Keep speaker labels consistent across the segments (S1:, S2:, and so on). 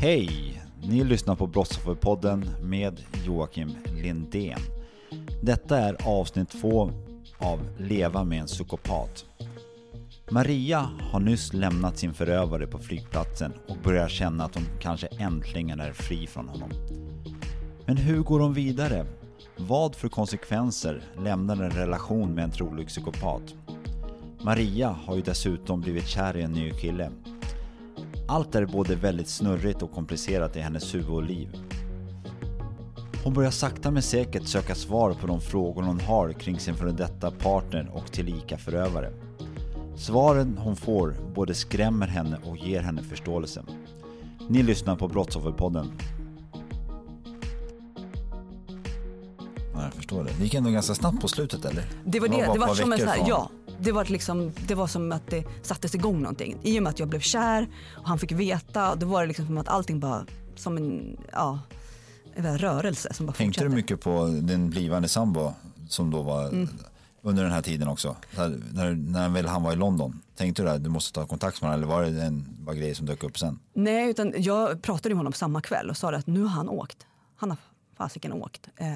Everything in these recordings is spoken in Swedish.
S1: Hej! Ni lyssnar på Brottsofferpodden med Joakim Lindén. Detta är avsnitt två av Leva med en psykopat. Maria har nyss lämnat sin förövare på flygplatsen och börjar känna att hon kanske äntligen är fri från honom. Men hur går hon vidare? Vad för konsekvenser lämnar en relation med en trolig psykopat? Maria har ju dessutom blivit kär i en ny kille. Allt är både väldigt snurrigt och komplicerat i hennes huvud och liv. Hon börjar sakta men säkert söka svar på de frågor hon har kring sin före detta partner och tillika förövare. Svaren hon får både skrämmer henne och ger henne förståelse. Ni lyssnar på Brottsofferpodden.
S2: Ja, jag förstår det. Det gick ändå ganska snabbt på slutet eller?
S3: Det var det, det var
S2: par
S3: som en
S2: veckor
S3: så här,
S2: från.
S3: ja. Det var, liksom, det var som att det sattes igång någonting. I och med att jag blev kär och han fick veta, då var det liksom som att allting bara som en, ja, en rörelse som bara
S2: Tänkte du
S3: fortsatte.
S2: mycket på din blivande sambo som då var
S3: Mm.
S2: under den här tiden också? Här, när, när väl han var i London, tänkte du att du måste ta kontakt med honom eller var det en bara grej som dök upp sen?
S3: Nej, utan jag pratade med honom samma kväll och sa att nu har han åkt. Han har fasiken åkt. Eh,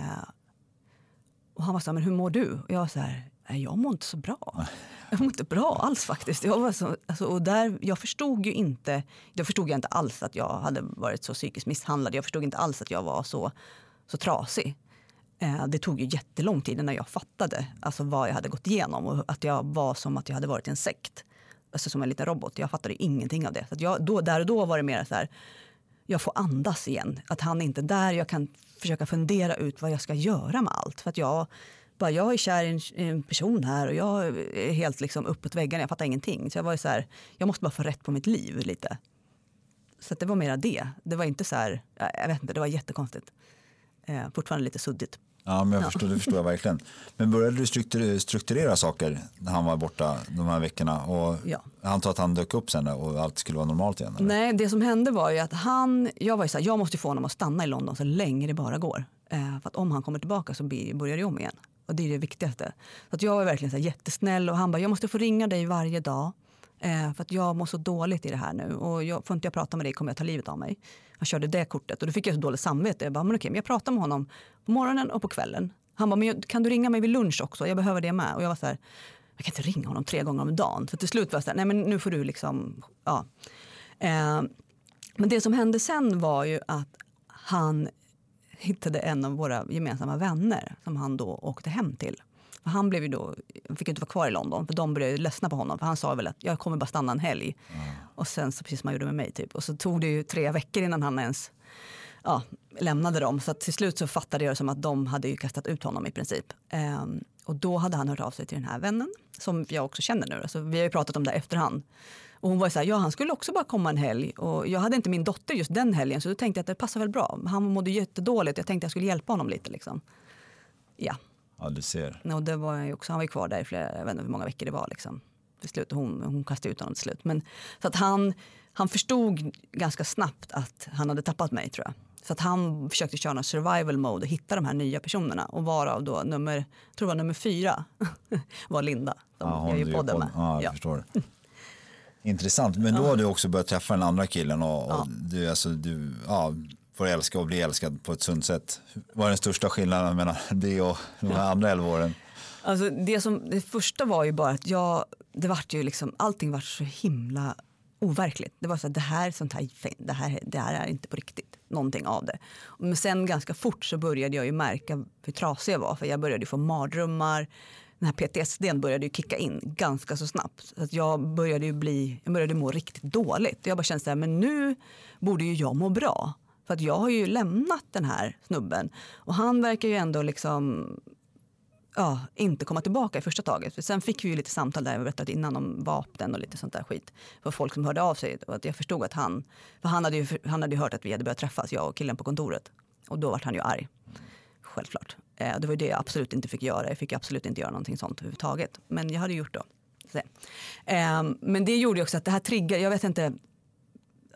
S3: och han var så här, men hur mår du? Och jag var så här, nej jag mår inte så bra. Jag mår inte bra alls faktiskt. Jag, var så, alltså, och där, jag förstod ju inte, jag förstod inte alls att jag hade varit så psykiskt misshandlad. Jag förstod inte alls att jag var så, så trasig. Eh, det tog ju jättelång tid innan jag fattade alltså, vad jag hade gått igenom och att jag var som att jag hade varit i en sekt. Alltså som en liten robot. Jag fattade ingenting av det. Så jag, då, där och då var det mer så här, jag får andas igen. Att han inte är där. Jag kan försöka fundera ut vad jag ska göra med allt. För att jag, bara, jag är kär i en, en person här och jag är helt liksom uppåt väggarna. Jag fattar ingenting. Så jag var ju så här, jag måste bara få rätt på mitt liv lite. Så det var mera det. Det var inte så här, jag vet inte, det var jättekonstigt. Eh, fortfarande lite suddigt.
S2: Ja, men jag förstår, det förstår jag verkligen. Men började du strukturera, strukturera saker när han var borta de här veckorna? Och
S3: Ja.
S2: Jag antar att han dök upp sen och allt skulle vara normalt igen? Eller?
S3: Nej, det som hände var ju att han, jag var ju så här, jag måste få honom att stanna i London så länge det bara går. Eh, för att om han kommer tillbaka så börjar det om igen. Och det är det viktigaste. Så att jag var verkligen så här jättesnäll och han bara, jag måste få ringa dig varje dag. Eh, för att jag mår så dåligt i det här nu och jag, får inte jag prata med dig kommer jag ta livet av mig. Han körde det kortet och då fick jag så dåligt samvete. Jag bara, men okej, men jag pratar med honom på morgonen och på kvällen. Han bara, men jag, kan du ringa mig vid lunch också? Jag behöver det med. Och jag var så här, jag kan inte ringa honom tre gånger om dagen. Så till slut var jag så här, nej men nu får du liksom, ja. Eh, men det som hände sen var ju att han hittade en av våra gemensamma vänner som han då åkte hem till. För han blev ju då, han fick inte vara kvar i London för de började ledsna på honom. För han sa väl att jag kommer bara stanna en helg. Och sen så precis som han gjorde med mig typ. Och så tog det ju tre veckor innan han ens ja, lämnade dem. Så till slut så fattade jag det som att de hade kastat ut honom i princip. Ehm, och då hade han hört av sig till den här vännen som jag också känner nu. Alltså, vi har ju pratat om det efterhand. Och hon var ju så här, ja han skulle också bara komma en helg. Och jag hade inte min dotter just den helgen så då tänkte jag att det passar väl bra. Han mådde jättedåligt jag tänkte att jag skulle hjälpa honom lite liksom. Ja,
S2: Ja, du ser.
S3: och det var ju också, han var ju kvar där i flera, jag vet inte hur många veckor det var liksom. Till slut, hon, hon kastade ut honom till slut. Men, så att han, han förstod ganska snabbt att han hade tappat mig tror jag. Så att han försökte köra någon survival mode och hitta de här nya personerna. Och varav då nummer, jag tror var nummer fyra var Linda. Som
S2: Ja,
S3: jag
S2: driver
S3: podden med.
S2: Ja, jag
S3: Ja.
S2: förstår. Intressant. Men då har du också börjat träffa den andra killen och, och du, alltså, du ja, får älska och bli älskad på ett sunt sätt. Vad är den största skillnaden mellan det och de här andra elva åren?
S3: Alltså det, som, det första var ju bara att jag, det vart ju liksom, allting var så himla overkligt. Det var så att det här, sånt här, det här, det här är inte på riktigt, någonting av det. Men sen ganska fort så började jag ju märka hur trasig jag var för jag började få mardrömmar. Den här PTSD började ju kicka in ganska så snabbt. Så att jag började ju bli, jag började må riktigt dåligt. Jag bara kände så här, men nu borde ju jag må bra. För att jag har ju lämnat den här snubben och han verkar ju ändå liksom ja, inte komma tillbaka i första taget. För sen fick vi ju lite samtal där jag berättat innan om vapnen och lite sånt där skit. För folk som hörde av sig. Och att jag förstod att han, för han hade, ju, han hade hört att vi hade börjat träffas, jag och killen på kontoret. Och då var han ju arg. Självklart. Eh, det var det jag absolut inte fick göra. Jag fick absolut inte göra någonting sånt överhuvudtaget. Men jag hade gjort det. Ehm, men det gjorde också att det här triggade, jag vet inte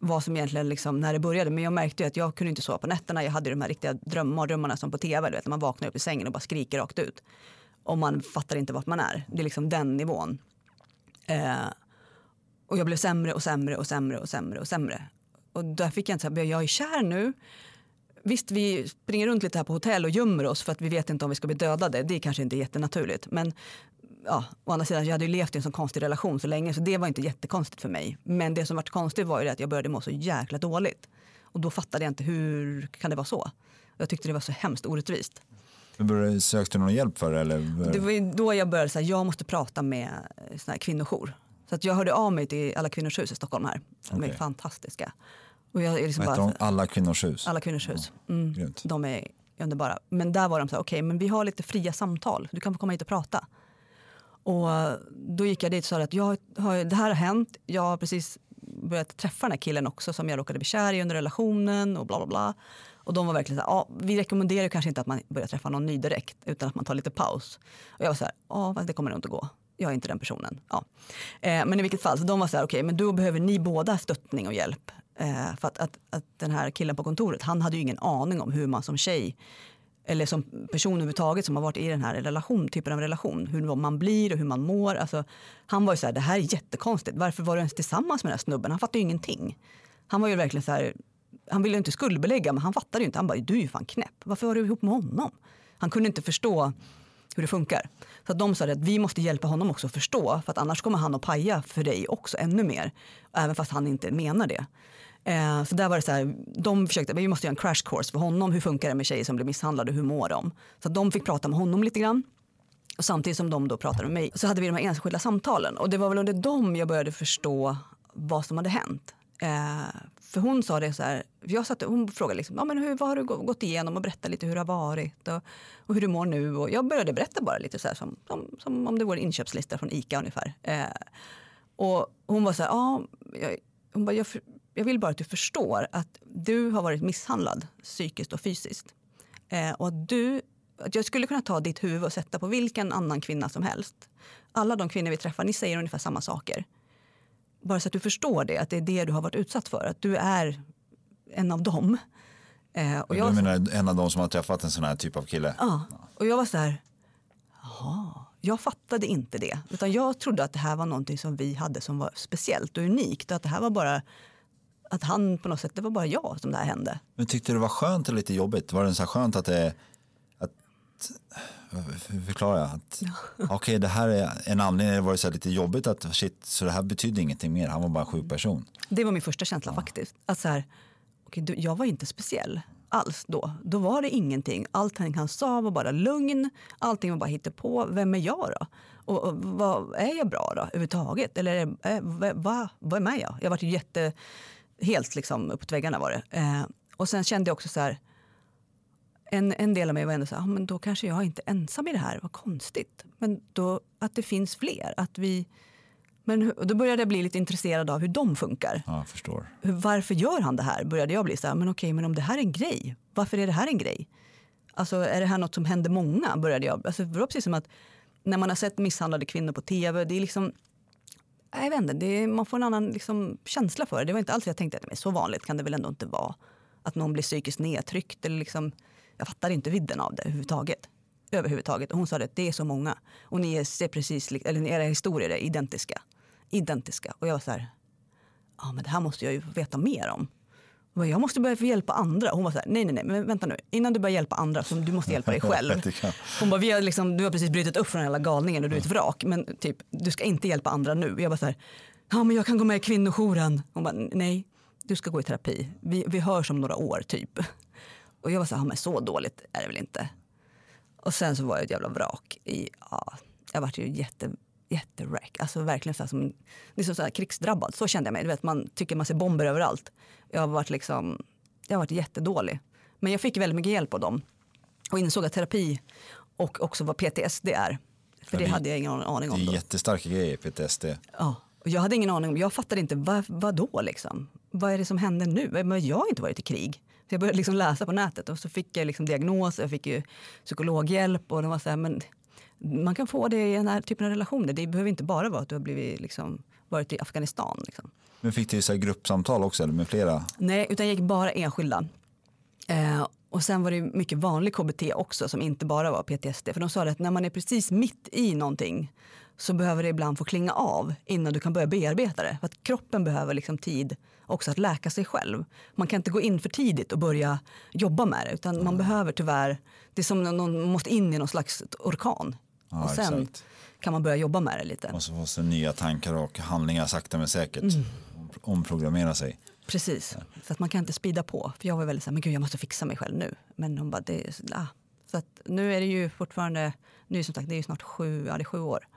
S3: vad som egentligen liksom, när det började. Men jag märkte att jag kunde inte sova på nätterna. Jag hade de här riktiga drömmardrömmarna som på tv. Du vet, när man vaknar upp i sängen och bara skriker rakt ut. Och man fattar inte vart man är. Det är liksom den nivån. Eh, och jag blev sämre och sämre och sämre och sämre och sämre. Och där fick jag inte säga, jag är kär nu. Visst, vi springer runt lite här på hotell och gömmer oss för att vi vet inte om vi ska bli dödade. Det är kanske inte jättenaturligt. Men ja, å andra sidan, jag hade ju levt i en sån konstig relation så länge så det var inte jättekonstigt för mig. Men det som var konstigt var ju att jag började må så jäkla dåligt. Och då fattade jag inte hur kan det vara så? Jag tyckte det var så hemskt orättvist.
S2: Sökte du någon hjälp för det? Eller?
S3: Det var då jag började säga jag måste prata med sån här kvinnojour. Så att jag hörde av mig till alla kvinnors hus i Stockholm här. De är fantastiska.
S2: Och jag är liksom Vad bara? Alla kvinnors hus?
S3: Alla kvinnors hus. Mm. De är underbara. Men där var de så här, okej okay, men vi har lite fria samtal. Du kan få komma hit och prata. Och då gick jag dit och sa att jag har, det här har hänt. Jag har precis börjat träffa den här killen också som jag råkade bli kär i under relationen och bla bla bla. Och de var verkligen så här, ja, vi rekommenderar kanske inte att man börjar träffa någon ny direkt utan att man tar lite paus. Och jag var så här, ja det kommer nog inte gå. Jag är inte den personen. Ja. Eh, men i vilket fall, så de var så här, okej okay, men då behöver ni båda stöttning och hjälp. Eh, för att, att, att den här killen på kontoret, han hade ju ingen aning om hur man som tjej eller som person överhuvudtaget som har varit i den här relation, typen av relation, hur man blir och hur man mår. Alltså, han var ju så här, det här är jättekonstigt. Varför var du ens tillsammans med den här snubben? Han fattade ju ingenting. Han var ju verkligen så här, han ville inte skuldbelägga men han fattade ju inte. Han bara, du är ju fan knäpp. Varför var du ihop med honom? Han kunde inte förstå hur det funkar. Så att de sa att vi måste hjälpa honom också att förstå för att annars kommer han att paja för dig också ännu mer. Även fast han inte menar det. Eh, för där var det så här, de försökte, vi måste göra en crash course för honom. Hur funkar det med tjejer som blir misshandlade? Hur mår de? Så de fick prata med honom lite grann. Och samtidigt som de då pratade med mig så hade vi de här enskilda samtalen. Och det var väl under dem jag började förstå vad som hade hänt. Eh, för hon sa det så här, jag satt, hon frågade liksom, ja, men hur, vad har du gått igenom och berätta lite hur det har varit och, och hur du mår nu. Och jag började berätta bara lite så här, som, som, som om det vore en inköpslista från ICA ungefär. Eh, och hon var så här, ja, jag, hon bara, jag, jag vill bara att du förstår att du har varit misshandlad psykiskt och fysiskt. Eh, och att du, att jag skulle kunna ta ditt huvud och sätta på vilken annan kvinna som helst. Alla de kvinnor vi träffar, ni säger ungefär samma saker. Bara så att du förstår det, att det är det du har varit utsatt för. Att du är en av dem.
S2: Eh, och jag, du menar en av dem som har träffat en sån här typ av kille?
S3: Ja, och jag var så här, jaha. Jag fattade inte det. Utan jag trodde att det här var någonting som vi hade som var speciellt och unikt. Och att det här var bara att han på något sätt, det var bara jag som det här hände.
S2: Men tyckte du det var skönt eller lite jobbigt? Var det så skönt att det, att, hur förklarar jag? Att. Okej, okay, det här är en anledning, var det så lite jobbigt att shit, så det här betydde ingenting mer, han var bara en sjuk person.
S3: Det var min första känsla ja. faktiskt. Att så här, okay, jag var inte speciell alls då. Då var det ingenting. Allting han sa var bara lugn. Allting var bara på. Vem är jag då? Och, och vad, är jag bra då överhuvudtaget? Eller är, är, vad, vad är jag? Jag var jätte helt liksom uppåt väggarna var det. Eh, och sen kände jag också så här, en, en del av mig var ändå så här, ah, men då kanske jag inte är ensam i det här, vad konstigt. Men då att det finns fler, att vi... Men då började jag bli lite intresserad av hur de funkar.
S2: Ja, förstår.
S3: Varför gör han det här? Började jag bli så här, men okej, men om det här är en grej, varför är det här en grej? Alltså är det här något som händer många? Började jag. Alltså, det var precis som att när man har sett misshandlade kvinnor på tv, det är liksom jag vet inte, det, man får en annan liksom, känsla för det. Det var inte alls jag tänkte att men så vanligt kan det väl ändå inte vara. Att någon blir psykiskt nedtryckt. Eller liksom, jag fattar inte vidden av det överhuvudtaget. Överhuvudtaget. Och hon sa att det är så många. Och ni är precis, eller era historier är identiska. Identiska. Och jag var så här, ja men det här måste jag ju veta mer om. Jag bara, Jag måste börja hjälpa andra. Hon var så här, nej nej nej, men vänta nu. Innan du börjar hjälpa andra så du måste hjälpa dig själv. Hon bara, vi har liksom, du har precis brutit upp från hela galningen och du är ett vrak. Men typ, du ska inte hjälpa andra nu. Jag bara så här, ja men jag kan gå med i kvinnojouren. Hon bara, nej, du ska gå i terapi. Vi, vi hörs om några år typ. Och jag var så här, ja, men så dåligt är det väl inte. Och sen så var jag ett jävla vrak. I, ja, jag vart ju jätte, jättewreck. Alltså verkligen så här som, det är som så här krigsdrabbad. Så kände jag mig. Du vet, man tycker man ser bomber överallt. Jag har varit liksom, jag har varit jättedålig. Men jag fick väldigt mycket hjälp av dem. Och insåg att terapi och också vad PTSD är. För det,
S2: det-
S3: hade jag ingen aning
S2: Det
S3: om
S2: är
S3: då.
S2: jättestarka grejer, PTSD.
S3: Ja, och jag hade ingen aning om, jag fattade inte vad, vad då liksom. Vad är det som händer nu? Men jag har inte varit i krig. Så jag började liksom läsa på nätet och så fick jag liksom diagnos, jag fick ju psykologhjälp och det var så här, men man kan få det i den här typen av relationer. Det behöver inte bara vara att du har blivit liksom, varit i Afghanistan. Liksom.
S2: Men fick du så här gruppsamtal också eller med flera?
S3: Nej, utan jag gick bara enskilda. Eh, och sen var det mycket vanlig KBT också som inte bara var PTSD. För de sa att när man är precis mitt i någonting så behöver det ibland få klinga av innan du kan börja bearbeta det. För att kroppen behöver liksom tid också att läka sig själv. Man kan inte gå in för tidigt och börja jobba med det utan man behöver tyvärr, det är som när någon måste in i någon slags orkan.
S2: Ja,
S3: och sen
S2: exakt.
S3: kan man börja jobba med det lite.
S2: Och så få sig nya tankar och handlingar sakta men säkert.
S3: Mm.
S2: Omprogrammera sig.
S3: Precis, så att man kan inte spida på. För jag var väldigt så här, men gud jag måste fixa mig själv nu. Men hon bara, det är, ah. Så att nu är det ju fortfarande, nu som sagt det är ju snart sju, ja, det är sju år.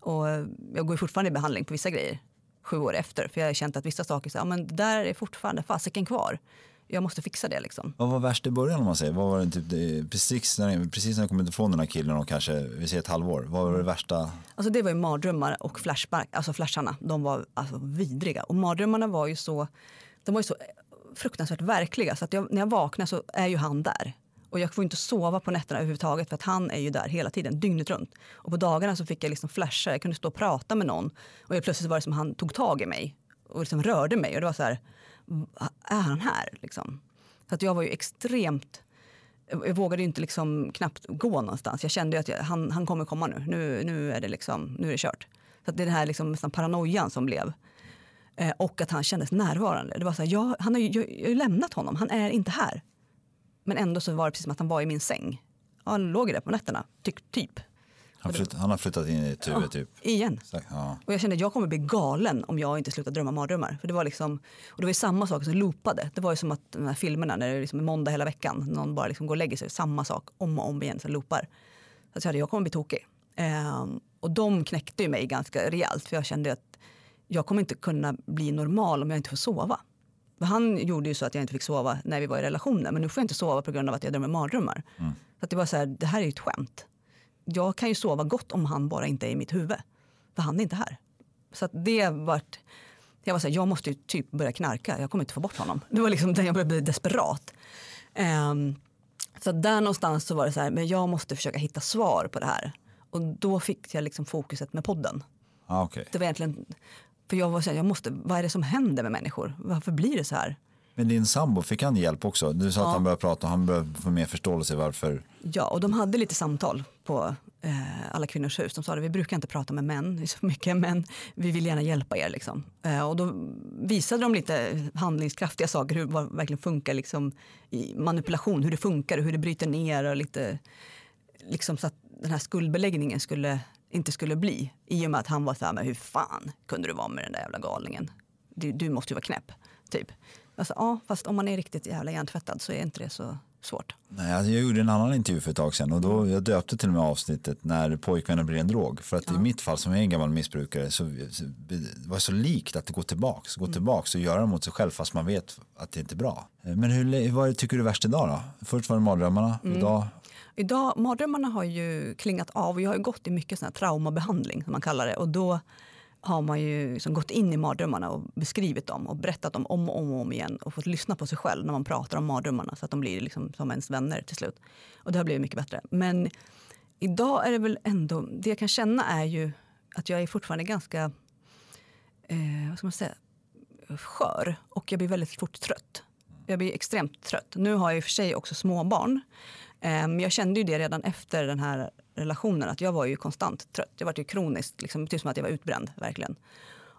S3: Och jag går fortfarande i behandling på vissa grejer sju år efter. För jag har känt att vissa saker, så, ja, men det där är fortfarande fasiken kvar. Jag måste fixa det liksom.
S2: Vad var värst i början om man säger? Vad var det, typ, det, precis, när, precis när jag kom ifrån den här killen och kanske, vi säger ett halvår. Vad var det värsta?
S3: Alltså det var ju mardrömmar och flashback, alltså flasharna. De var alltså vidriga. Och mardrömmarna var ju så, de var ju så fruktansvärt verkliga. Så att jag, när jag vaknar så är ju han där. Och jag får inte sova på nätterna överhuvudtaget för att han är ju där hela tiden, dygnet runt. Och på dagarna så fick jag liksom flasha, jag kunde stå och prata med någon. Och plötsligt var det som han tog tag i mig och liksom rörde mig. Och det var så här, "Va- är han här liksom? Så att jag var ju extremt jag vågade ju inte liksom knappt gå någonstans. Jag kände ju att jag, han, han kommer komma nu. Nu, nu, är det liksom, nu är det kört. Så att det är den här liksom nästan paranoian som blev. Eh, och att han kändes närvarande. Det var så här, jag, han har ju, jag, jag har ju lämnat honom, han är inte här. Men ändå så var det precis som att han var i min säng. Ja, Han låg där på nätterna, ty, typ.
S2: Han, flytt, han har flyttat in i ditt huvud typ.
S3: Igen.
S2: Så, ja.
S3: Och jag kände att jag kommer bli galen om jag inte slutar drömma mardrömmar. För det var liksom, och det var ju samma sak som loopade. Det var ju som att de här filmerna när det är liksom måndag hela veckan. Någon bara liksom går och lägger sig. Samma sak om och om igen som loopar. Så jag kände jag kommer bli tokig. Ehm, och de knäckte ju mig ganska rejält. För jag kände att jag kommer inte kunna bli normal om jag inte får sova. För han gjorde ju så att jag inte fick sova när vi var i relationer. Men nu får jag inte sova på grund av att jag drömmer mardrömmar. Så att det var så här, det här är ju ett skämt. Jag kan ju sova gott om han bara inte är i mitt huvud. För han är inte här. Så det vart... Jag var så här, jag måste ju typ börja knarka. Jag kommer inte få bort honom. Det var liksom där jag började bli desperat. Ehm, så där någonstans så var det så här, men jag måste försöka hitta svar på det här. Och då fick jag liksom fokuset med podden.
S2: Ah, okej.
S3: Det var egentligen, för jag var så här, jag måste, vad är det som händer med människor? Varför blir det så här?
S2: Men din sambo, fick han hjälp också? Du sa
S3: Ja.
S2: att han började prata och han började få mer förståelse varför.
S3: Ja, och de hade lite samtal på eh, Alla kvinnors hus. De sa att vi brukar inte prata med män det så mycket, men vi vill gärna hjälpa er. Liksom. Eh, och då visade de lite handlingskraftiga saker, hur vad verkligen funkar liksom, i manipulation, hur det funkar och hur det bryter ner och lite liksom så att den här skuldbeläggningen skulle, inte skulle bli. I och med att han var så här, men hur fan kunde du vara med den där jävla galningen? Du, du måste ju vara knäpp, typ. Alltså, ja, fast om man är riktigt jävla hjärntvättad så är inte det så svårt.
S2: Nej, alltså jag gjorde en annan intervju för ett tag sedan och
S3: Mm.
S2: då, jag döpte till och med avsnittet när pojkvännen blir en drog. För att i mitt fall som är en gammal missbrukare så, så det var så likt att gå tillbaks,
S3: Mm.
S2: gå tillbaks och göra mot sig själv fast man vet att det inte är bra. Men hur, vad tycker du är värst idag då? Först var det mardrömmarna,
S3: Mm.
S2: idag?
S3: Idag, mardrömmarna har ju klingat av och jag har gått i mycket sån här traumabehandling som man kallar det. Och då har man ju liksom gått in i mardrömmarna och beskrivit dem och berättat dem om och om, och om igen och fått lyssna på sig själv när man pratar om mardrömmarna så att de blir liksom som ens vänner till slut. Och det har blivit mycket bättre. Men idag är det väl ändå, det jag kan känna är ju att jag är fortfarande ganska, eh, vad ska man säga, skör och jag blir väldigt fort trött. Jag blir extremt trött. Nu har jag i och för sig också småbarn. Eh, Men jag kände ju det redan efter den här relationen att jag var ju konstant trött. Jag var ju kroniskt, liksom, typ som att jag var utbränd verkligen.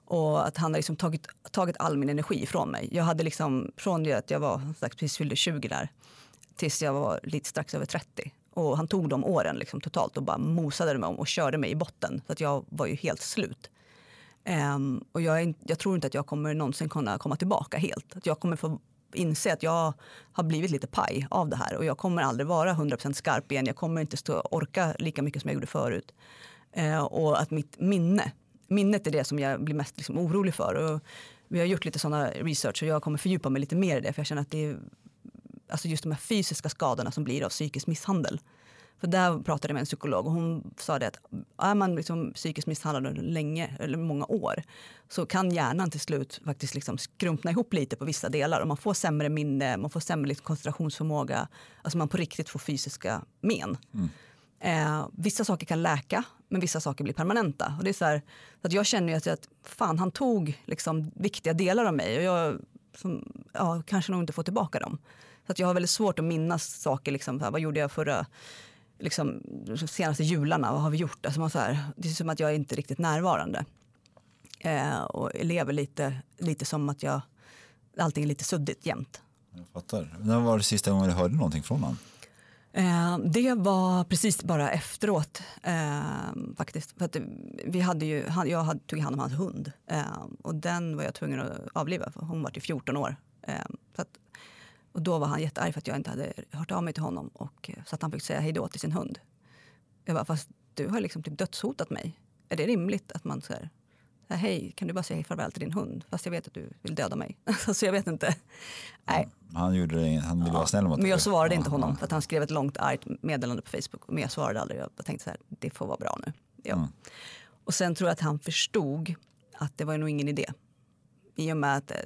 S3: Och att han har liksom tagit, tagit all min energi ifrån mig. Jag hade liksom, från det att jag var sagt, precis fyllde 20 där tills jag var lite strax över 30. Och han tog de åren liksom totalt och bara mosade mig om och körde mig i botten. Så att jag var ju helt slut. Um, och jag, är, jag, tror inte att jag kommer någonsin kunna komma tillbaka helt. Att jag kommer få inse att jag har blivit lite paj av det här och jag kommer aldrig vara 100% skarp igen. Jag kommer inte stå, orka lika mycket som jag gjorde förut. Eh, och att mitt minne, minnet är det som jag blir mest liksom orolig för. Och vi har gjort lite sådana research och jag kommer fördjupa mig lite mer i det för jag känner att det är alltså just de här fysiska skadorna som blir av psykisk misshandel. För där pratade jag med en psykolog och hon sa det att är man liksom psykiskt misshandlad länge, eller många år, så kan hjärnan till slut faktiskt liksom skrumpna ihop lite på vissa delar och man får sämre minne, man får sämre liksom koncentrationsförmåga, alltså man på riktigt får fysiska men. Mm. Eh, vissa saker kan läka, men vissa saker blir permanenta. Och det är så, här, att jag känner ju att, att fan, han tog liksom viktiga delar av mig och jag som, ja, kanske nog inte får tillbaka dem. Så att jag har väldigt svårt att minnas saker. Liksom, här, vad gjorde jag förra liksom, senaste jularna? Vad har vi gjort? Alltså, man, så här, det är som att jag är inte riktigt närvarande. Eh, och lever lite, lite som att jag, allting är lite suddigt jämt.
S2: Jag fattar. När var det sista gången du hörde någonting från honom?
S3: Eh, det var precis bara efteråt eh, faktiskt. För att vi hade ju, jag hade, tog hand om hans hund eh, och den var jag tvungen att avliva för hon var till 14 år. Eh, så att och då var han jättearg för att jag inte hade hört av mig till honom. Och, så att han fick säga hej då till sin hund. Jag bara, fast du har liksom typ dödshotat mig. Är det rimligt att man säger hej, kan du bara säga farväl till din hund? Fast jag vet att du vill döda mig. så jag vet inte. Nej.
S2: Han, gjorde det, han ville ja, vara snäll mot dig.
S3: Men jag svarade inte honom. För att han skrev ett långt argt meddelande på Facebook. Men jag svarade aldrig. Jag tänkte så här, det får vara bra nu. Ja. Mm. Och sen tror jag att han förstod att det var nog ingen idé. I och med att eh,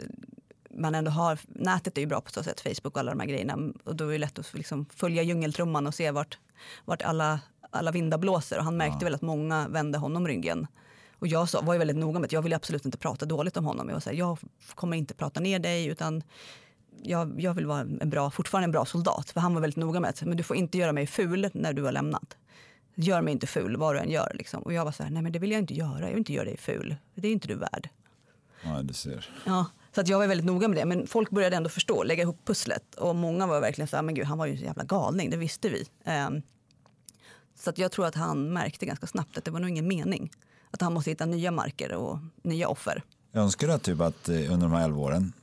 S3: man ändå har, nätet är ju bra på så sätt, Facebook och alla de här grejerna. Och då är det lätt att liksom följa djungeltrumman och se vart, vart alla, alla vindar blåser. Och han märkte ja. väl att många vände honom ryggen. Och jag så, var ju väldigt noga med att jag ville absolut inte prata dåligt om honom. Jag var så här, jag kommer inte prata ner dig utan jag, jag vill vara en bra, fortfarande en bra soldat. För han var väldigt noga med att men du får inte göra mig ful när du har lämnat. Gör mig inte ful vad du än gör. Liksom. Och jag var så här, nej men det vill jag inte göra. Jag vill inte göra dig ful. Det är inte du värd.
S2: Ja, du ser.
S3: Ja, så att jag var väldigt noga med det. Men folk började ändå förstå, lägga ihop pusslet. Och många var verkligen så här, men gud, han var ju en jävla galning, det visste vi. Um, så att jag tror att han märkte ganska snabbt att det var nog ingen mening. Att han måste hitta nya marker och nya offer.
S2: Jag önskar att, typ att eh, under de här elva åren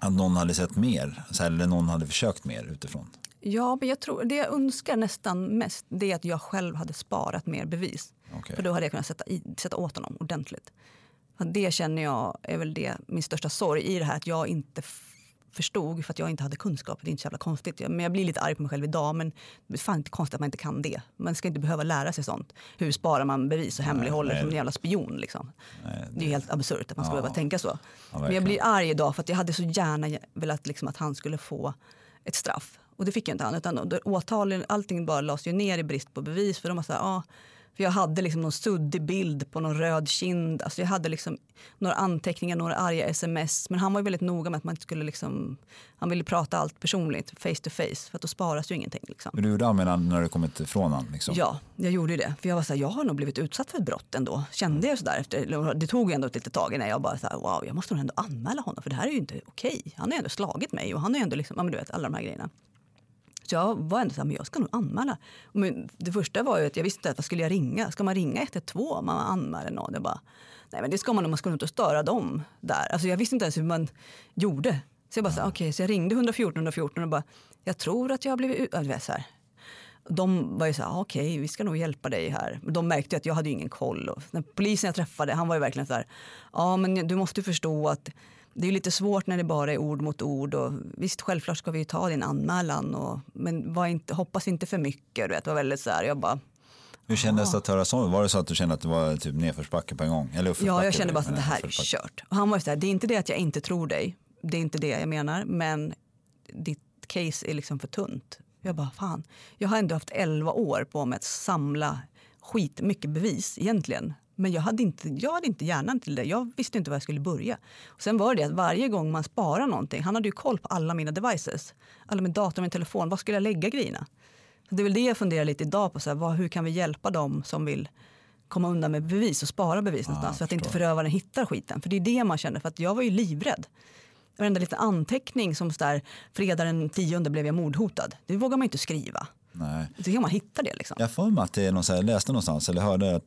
S2: att någon hade sett mer, eller någon hade försökt mer utifrån.
S3: Ja, men jag tror, det jag önskar nästan mest det är att jag själv hade sparat mer bevis. Okay. För då hade jag kunnat sätta, i, sätta åt honom ordentligt. Det känner jag är väl det, min största sorg i det här att jag inte förstod för att jag inte hade kunskap. Det är inte så jävla konstigt. Men jag blir lite arg på mig själv idag. Men det är fan inte konstigt att man inte kan det. Man ska inte behöva lära sig sånt. Hur sparar man bevis och hemlighåller som en jävla spion? Liksom. Nej, det... det är helt absurt att man ska ja. behöva tänka så. Ja, men jag blir arg idag för att jag hade så gärna velat liksom, att han skulle få ett straff. Och det fick jag inte han. Utan åtal, allting bara lades ju ner i brist på bevis. För de var så här, ah, för jag hade liksom någon suddig bild på någon röd kind. Alltså jag hade liksom några anteckningar, några arga sms. Men han var väldigt noga med att man inte skulle liksom, han ville prata allt personligt, face to face. För att då sparas ju ingenting. Liksom.
S2: Men du gjorde med när du kommit ifrån honom? Liksom.
S3: Ja, jag gjorde det. För jag var så här, jag har nog blivit utsatt för ett brott ändå. Kände jag sådär efter, det tog ändå ett litet tag innan jag bara så här, wow, jag måste nog ändå anmäla honom. För det här är ju inte okej. Han har ändå slagit mig och han har ändå liksom, ja men du vet alla de här grejerna. Så jag var ändå så här, men jag ska nog anmäla. Men det första var ju att jag visste inte, vad skulle jag ringa? Ska man ringa 112 om man anmäler någon? Jag bara, nej men det ska man om man ska inte störa dem där. Alltså jag visste inte ens hur man gjorde. Så jag bara, okej, okay, så jag ringde 114 114 och bara, jag tror att jag har blivit ut... så här. De var ju så här, okej, okay, vi ska nog hjälpa dig här. De märkte att jag hade ingen koll. Och polisen jag träffade, han var ju verkligen så här, ja men du måste förstå att det är lite svårt när det bara är ord mot ord. Och visst, självklart ska vi ta din anmälan, och, men var inte, hoppas inte för mycket. Du vet, var väldigt så här, jag bara,
S2: hur kändes det att höra så? Var det så att du kände att det var typ nedförsbacke på en gång? Eller
S3: ja, jag kände bara att det här är kört. Och han var så här, det är inte det att jag inte tror dig. Det är inte det jag menar. Men ditt case är liksom för tunt. Jag bara, fan. Jag har ändå haft 11 år på mig att samla skitmycket bevis egentligen. Men jag hade, inte, jag hade inte hjärnan till det. Jag visste inte var jag skulle börja. Och sen var det att varje gång man sparar någonting, han hade ju koll på alla mina devices. Alla min dator, min telefon. Var skulle jag lägga grejerna? Så det är väl det jag funderar lite idag på. Så här, vad, hur kan vi hjälpa dem som vill komma undan med bevis och spara bevis någonstans för att inte förövaren hittar skiten. För det är det man känner, för att jag var ju livrädd. Varenda liten anteckning som så där, fredag den tionde blev jag mordhotad. Det vågar man inte skriva.
S2: Nej.
S3: Så kan man hitta det liksom.
S2: Jag får mig att det är någon här, jag läste någonstans eller hörde att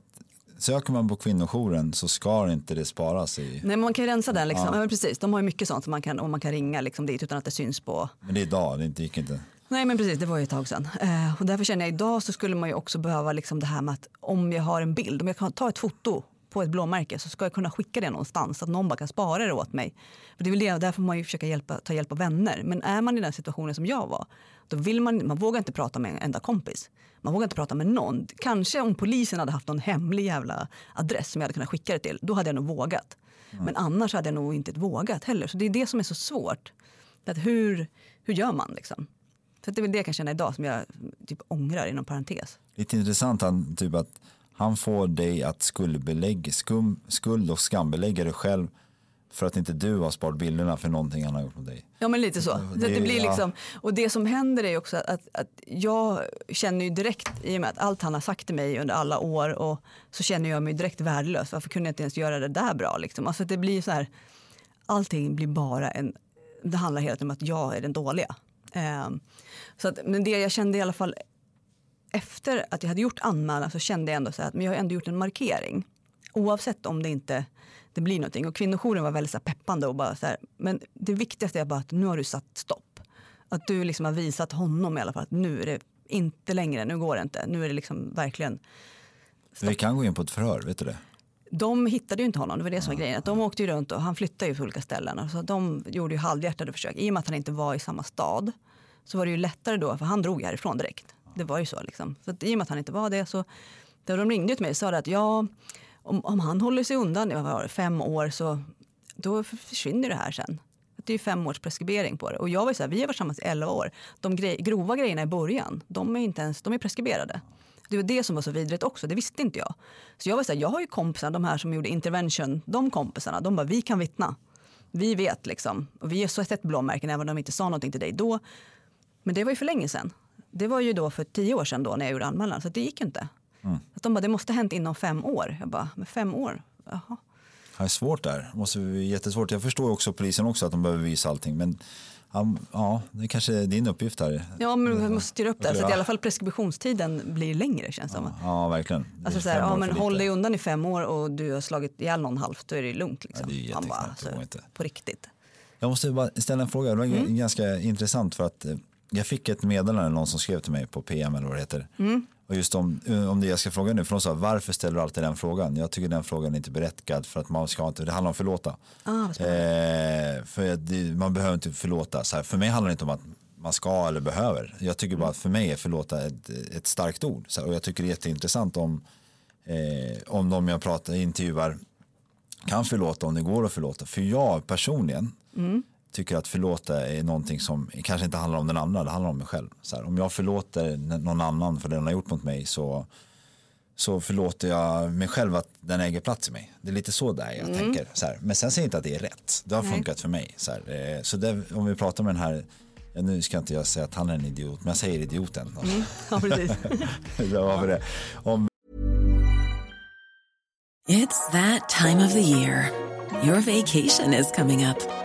S2: söker man på kvinnojouren så ska inte det sparas i.
S3: Nej, man kan rensa den. Liksom.
S2: Ja.
S3: Men precis. De har ju mycket sånt som man kan, och man kan ringa liksom, dit utan att det syns på.
S2: Men det är idag, det inte- gick inte.
S3: Nej men precis, det var ju ett tag sedan. Eh, och därför känner jag idag så skulle man ju också behöva liksom det här med att om jag har en bild, om jag kan ta ett foto på ett blåmärke så ska jag kunna skicka det någonstans så att någon bara kan spara det åt mig. För det är väl det, där får man ju försöka hjälpa, ta hjälp av vänner. Men är man i den situationen som jag var, då vill man, man vågar inte prata med en enda kompis. Man vågar inte prata med någon. Kanske om polisen hade haft någon hemlig jävla adress som jag hade kunnat skicka det till, då hade jag nog vågat. Men annars hade jag nog inte vågat heller. Så det är det som är så svårt. Att hur, hur gör man liksom? Så det är väl det jag kan känna idag som jag typ ångrar inom parentes.
S2: Lite intressant han, typ att han får dig att skuldbelägga, skum, skuld och skambelägga dig själv för att inte du har sparat bilderna för någonting han har gjort mot dig.
S3: Ja men lite så.
S2: Det-
S3: Det, det blir liksom, och det som händer är också att, att jag känner ju direkt i och med att allt han har sagt till mig under alla år och så känner jag mig direkt värdelös. Varför kunde jag inte ens göra det där bra liksom? Alltså det blir så här, allting blir bara en, det handlar hela tiden om att jag är den dåliga. Ehm, så att, men det jag kände i alla fall efter att jag hade gjort anmälan så kände jag ändå så här att men jag har ändå gjort en markering. Oavsett om det inte det blir någonting. Och kvinnojouren var väldigt så peppande och bara så här, men det viktigaste är bara att nu har du satt stopp. Att du liksom har visat honom i alla fall att nu är det inte längre, nu går det inte. Nu är det liksom verkligen
S2: För vi kan gå in på ett förhör, vet du det?
S3: de hittade ju inte honom, det var det som var grejen. Att de åkte ju runt och han flyttade ju på olika ställen. Alltså de gjorde ju halvhjärtade försök. I och med att han inte var i samma stad så var det ju lättare då, för han drog härifrån direkt. Det var ju så liksom. Så att i och med att han inte var det så, då de ringde till mig och sa att ja, om, om han håller sig undan i fem år så då försvinner det här sen. Det är ju fem års preskribering på det. Och jag var så här, vi har varit tillsammans i elva år. De grej, grova grejerna i början, de är inte ens, de är preskriberade. Det var det som var så vidrigt också, det visste inte jag. Så jag var så här, jag har ju kompisar, de här som gjorde intervention, de kompisarna, de bara, vi kan vittna. Vi vet liksom, och vi har så sett blåmärken även om de inte sa någonting till dig då. Men det var ju för länge sedan. Det var ju då för tio år sedan då när jag gjorde anmälan, så det gick inte inte. Att de bara, det måste ha hänt inom fem år. Jag bara, men fem år? Jaha.
S2: Det är svårt där. Måste bli jättesvårt. Jag förstår också polisen också att de behöver visa allting. Men ja, det kanske är din uppgift här.
S3: Ja, men vi måste styra upp det så att i
S2: Ja.
S3: alla fall preskriptionstiden blir längre känns det som.
S2: Ja, verkligen.
S3: Alltså så här, ja, men håll dig undan i fem år och du har slagit ihjäl någon halvt, då är det lugnt. Liksom.
S2: Ja, det är
S3: Man bara,
S2: inte.
S3: på riktigt.
S2: Jag måste bara ställa en fråga. Det var
S3: Mm.
S2: ganska intressant för att eh, jag fick ett meddelande, någon som skrev till mig på PM eller vad det heter.
S3: Mm.
S2: Och just om, eh, om det jag ska fråga nu, för de sa varför ställer du alltid den frågan? Jag tycker den frågan är inte berättigad för att man ska inte, det handlar om förlåta.
S3: Ah,
S2: eh, för det, man behöver inte förlåta. Så här, för mig handlar det inte om att man ska eller behöver. Jag tycker bara att för mig är förlåta ett, ett starkt ord. Så här, och jag tycker det är jätteintressant om, eh, om de jag pratar, intervjuar kan förlåta om det går att förlåta. För jag personligen tycker att förlåta är någonting som kanske inte handlar om den andra, det handlar om mig själv. Så här, om jag förlåter någon annan för det den har gjort mot mig så, så förlåter jag mig själv att den äger plats i mig. Det är lite så där jag tänker. Så här. Men sen säger jag inte att det är rätt. Det har
S3: Nej.
S2: funkat för mig. Så, här. Eh, så det, om vi pratar med den här, ja, nu ska inte jag säga att han är en idiot, men jag säger idioten. då.
S3: Ja, precis.
S2: Där har vi det. Om
S4: It's that time of the year. Your vacation is coming up.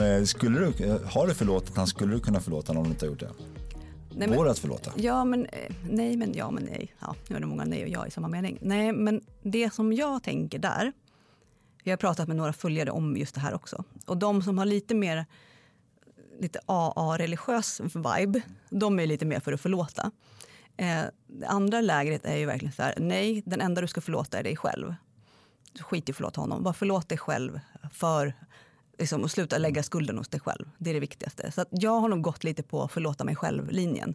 S2: Eh, skulle du, eh, har du förlåtit han, skulle du kunna förlåta honom om du inte har gjort det?
S3: Nej, men-
S2: Går det att förlåta?
S3: Ja, men eh, nej, men ja, men nej. Ja, nu är det många nej och ja i samma mening. Nej, men det som jag tänker där Jag har pratat med några följare om just det här också. Och de som har lite mer lite AA-religiös vibe, de är lite mer för att förlåta. Eh, det andra lägret är ju verkligen så här, nej, den enda du ska förlåta är dig själv. Skit i att förlåta honom, bara förlåt dig själv för liksom, och sluta lägga skulden hos dig själv. Det är det viktigaste. Så jag har nog gått lite på förlåta mig själv-linjen.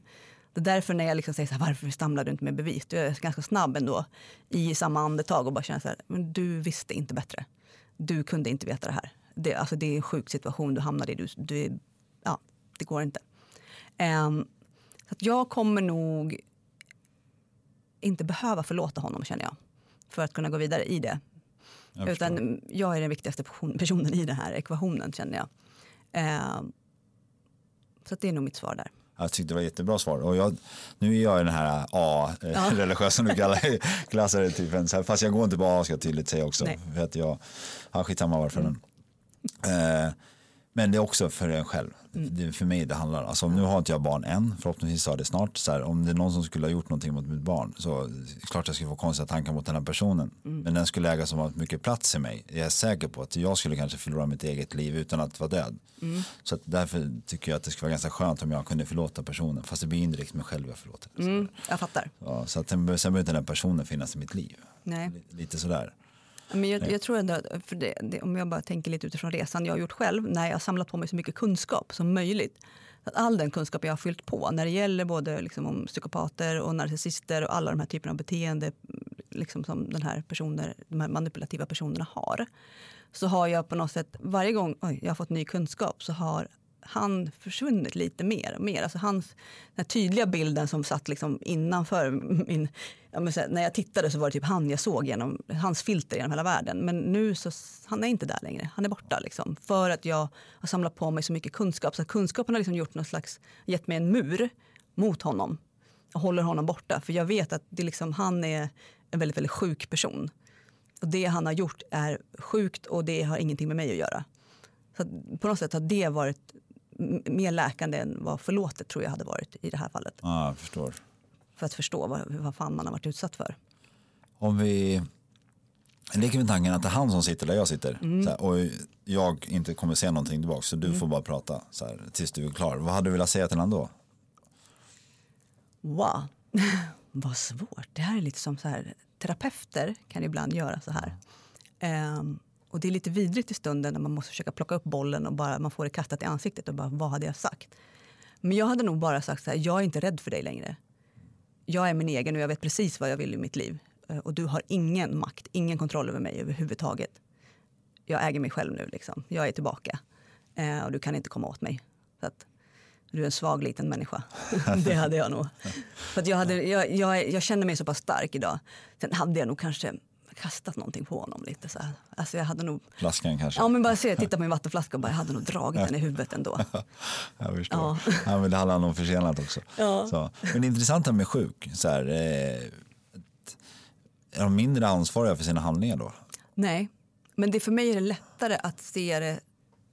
S3: Det är därför när jag liksom säger så här, varför stamlar du inte med bevis? Du är ganska snabb ändå i samma andetag och bara känner så här, men du visste inte bättre. Du kunde inte veta det här. Det, alltså, det är en sjuk situation du hamnade i. Du, du, ja, det går inte. Um, så jag kommer nog inte behöva förlåta honom känner jag. För att kunna gå vidare i det. Jag Utan jag är den viktigaste personen i den här ekvationen känner jag. Eh, så det är nog mitt svar där.
S2: Jag tyckte det var jättebra svar. Och jag, nu är jag den här A-religiösa som du kallar, klassar det typen. Fast jag går inte på A ska jag tydligt säga också. Nej. För att jag, ja, skitsamma varför mm. Eh, men det är också för en själv. Mm. Det för mig det handlar. Alltså, nu har inte jag barn än, förhoppningsvis har det snart. Så här, om det är någon som skulle ha gjort någonting mot mitt barn så klart jag skulle få konstiga tankar mot den här personen. Mm. Men den skulle äga så mycket plats i mig. Jag är säker på att jag skulle kanske förlora mitt eget liv utan att vara död. Mm. Så därför tycker jag att det skulle vara ganska skönt om jag kunde förlåta personen. Fast det blir indirekt mig själv jag förlåter.
S3: Mm, jag fattar.
S2: Ja, så att sen, sen behöver inte den personen finnas i mitt liv.
S3: Nej.
S2: Lite sådär.
S3: Men jag, jag tror ändå, för det, det, om jag bara tänker lite utifrån resan jag har gjort själv, när jag har samlat på mig så mycket kunskap som möjligt. Att all den kunskap jag har fyllt på när det gäller både liksom om psykopater och narcissister och alla de här typerna av beteende liksom som den här personer, de här manipulativa personerna har. Så har jag på något sätt, varje gång oj, jag har fått ny kunskap så har han försvunnit lite mer och mer. Alltså hans, den tydliga bilden som satt liksom innanför min... Jag här, när jag tittade så var det typ han jag såg genom hans filter genom hela världen. Men nu så han är inte där längre. Han är borta liksom. För att jag har samlat på mig så mycket kunskap. Så kunskapen har liksom gjort någon slags, gett mig en mur mot honom. Jag håller honom borta. För jag vet att det liksom, han är en väldigt, väldigt sjuk person. Och det han har gjort är sjukt och det har ingenting med mig att göra. Så på något sätt har det varit mer läkande än vad förlåtet tror jag hade varit i det här fallet.
S2: Ja, jag förstår.
S3: För att förstå vad, vad fan man har varit utsatt för.
S2: Om vi leker med tanken att det är han som sitter där jag sitter mm. här, och jag inte kommer säga någonting tillbaka så du mm. får bara prata så här, tills du är klar. Vad hade du velat säga till honom då?
S3: Wow, vad svårt. Det här är lite som så här, terapeuter kan ibland göra så här. Um, och det är lite vidrigt i stunden när man måste försöka plocka upp bollen och bara man får det kastat i ansiktet och bara vad hade jag sagt? Men jag hade nog bara sagt så här, jag är inte rädd för dig längre. Jag är min egen och jag vet precis vad jag vill i mitt liv. Eh, och du har ingen makt, ingen kontroll över mig överhuvudtaget. Jag äger mig själv nu liksom. Jag är tillbaka. Eh, och du kan inte komma åt mig. Så att, du är en svag liten människa. det hade jag nog. För jag, hade, jag, jag, jag känner mig så pass stark idag. Sen hade jag nog kanske kastat någonting på honom lite så här. Alltså jag hade nog...
S2: Flaskan kanske?
S3: Ja men bara se, titta på min vattenflaska och bara, jag hade nog dragit den i huvudet ändå.
S2: jag förstår. Ja. ja men det handlar om försenat också. Ja. Så. Men det intressanta med sjuk, så här, eh, är de mindre ansvariga för sina handlingar då?
S3: Nej, men det, för mig är det lättare att se det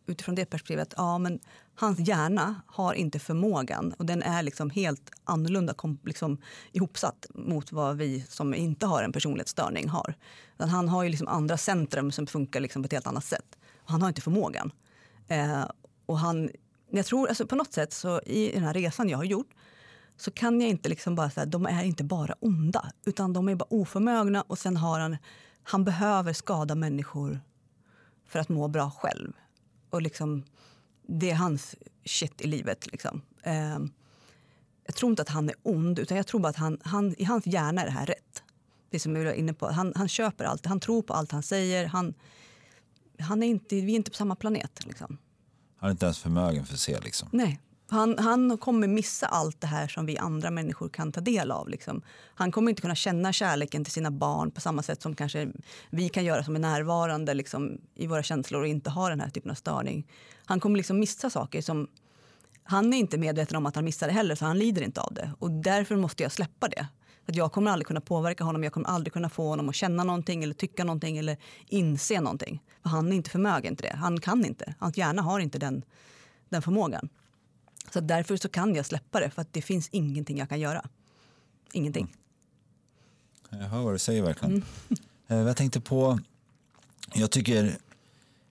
S3: utifrån det perspektivet. Ja, men hans hjärna har inte förmågan och den är liksom helt annorlunda liksom, ihopsatt mot vad vi som inte har en personlighetsstörning har. Han har ju liksom andra centrum som funkar liksom på ett helt annat sätt. Han har inte förmågan. Eh, och han, jag tror alltså på något sätt så i den här resan jag har gjort så kan jag inte liksom bara säga de är inte bara onda utan de är bara oförmögna och sen har han, han behöver skada människor för att må bra själv. Och liksom det är hans shit i livet. Liksom. Eh, jag tror inte att han är ond, utan jag tror bara att han, han, i hans hjärna är det här rätt. Det som jag var inne på. Han, han köper allt, han tror på allt han säger. Han, han är inte, vi är inte på samma planet. Liksom.
S2: Han är inte ens förmögen för att se. Liksom.
S3: Nej. Han, han kommer missa allt det här som vi andra människor kan ta del av. Liksom. Han kommer inte kunna känna kärleken till sina barn på samma sätt som kanske vi kan göra som är närvarande liksom, i våra känslor och inte har den här typen av störning. Han kommer liksom missa saker som han är inte medveten om att han missar det heller så han lider inte av det. Och därför måste jag släppa det. Att jag kommer aldrig kunna påverka honom, jag kommer aldrig kunna få honom att känna någonting eller tycka någonting eller inse någonting. För han är inte förmögen till det, han kan inte. Hans hjärna har inte den, den förmågan. Så därför så kan jag släppa det, för att det finns ingenting jag kan göra. Ingenting.
S2: Mm. Jag hör vad du säger verkligen. Mm. Eh, jag tänkte på, Jag tycker,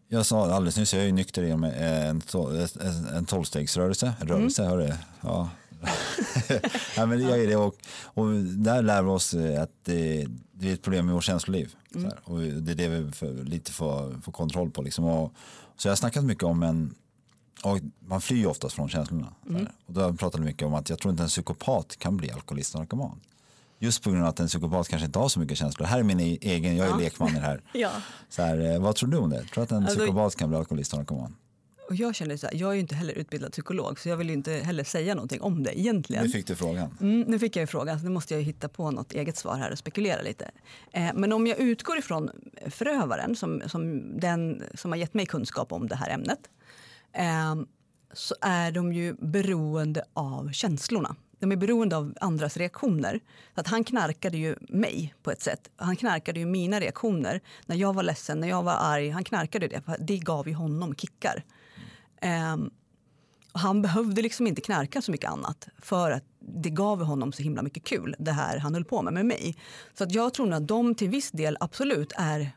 S2: jag sa alldeles nyss, jag är ju nykter genom en, to- en, en tolvstegsrörelse. En rörelse, hör du? Ja. ja, men jag är det och, och där lär vi oss eh, att det, det är ett problem med vårt känsloliv. Här, och det är det vi för, lite får, får kontroll på. Liksom. Och, så jag har snackat mycket om en, och man flyr ju oftast från känslorna. Här. Och då har jag pratat mycket om att jag tror inte en psykopat kan bli alkoholist och narkoman. Just på grund av att en psykopat kanske inte har så mycket känslor. Här är min e- egen, jag är
S3: Ja.
S2: lekman i det här.
S3: Ja.
S2: Så här eh, vad tror du om det? Tror du att en
S3: Alltså-
S2: psykopat kan bli alkoholist och narkoman?
S3: Och jag känner så här, jag är ju inte heller utbildad psykolog så jag vill ju inte heller säga någonting om det egentligen.
S2: Nu fick du frågan.
S3: Mm, nu fick jag ju frågan, så nu måste jag hitta på något eget svar här och spekulera lite. Eh, men om jag utgår ifrån förövaren, som, som den som har gett mig kunskap om det här ämnet, eh, så är de ju beroende av känslorna. De är beroende av andras reaktioner. Så att han knarkade ju mig på ett sätt. Han knarkade ju mina reaktioner. När jag var ledsen, när jag var arg, han knarkade det. Det gav ju honom kickar. Ehm, och han behövde liksom inte knarka så mycket annat för att det gav honom så himla mycket kul, det här han höll på med med mig. Så att jag tror att de till viss del absolut är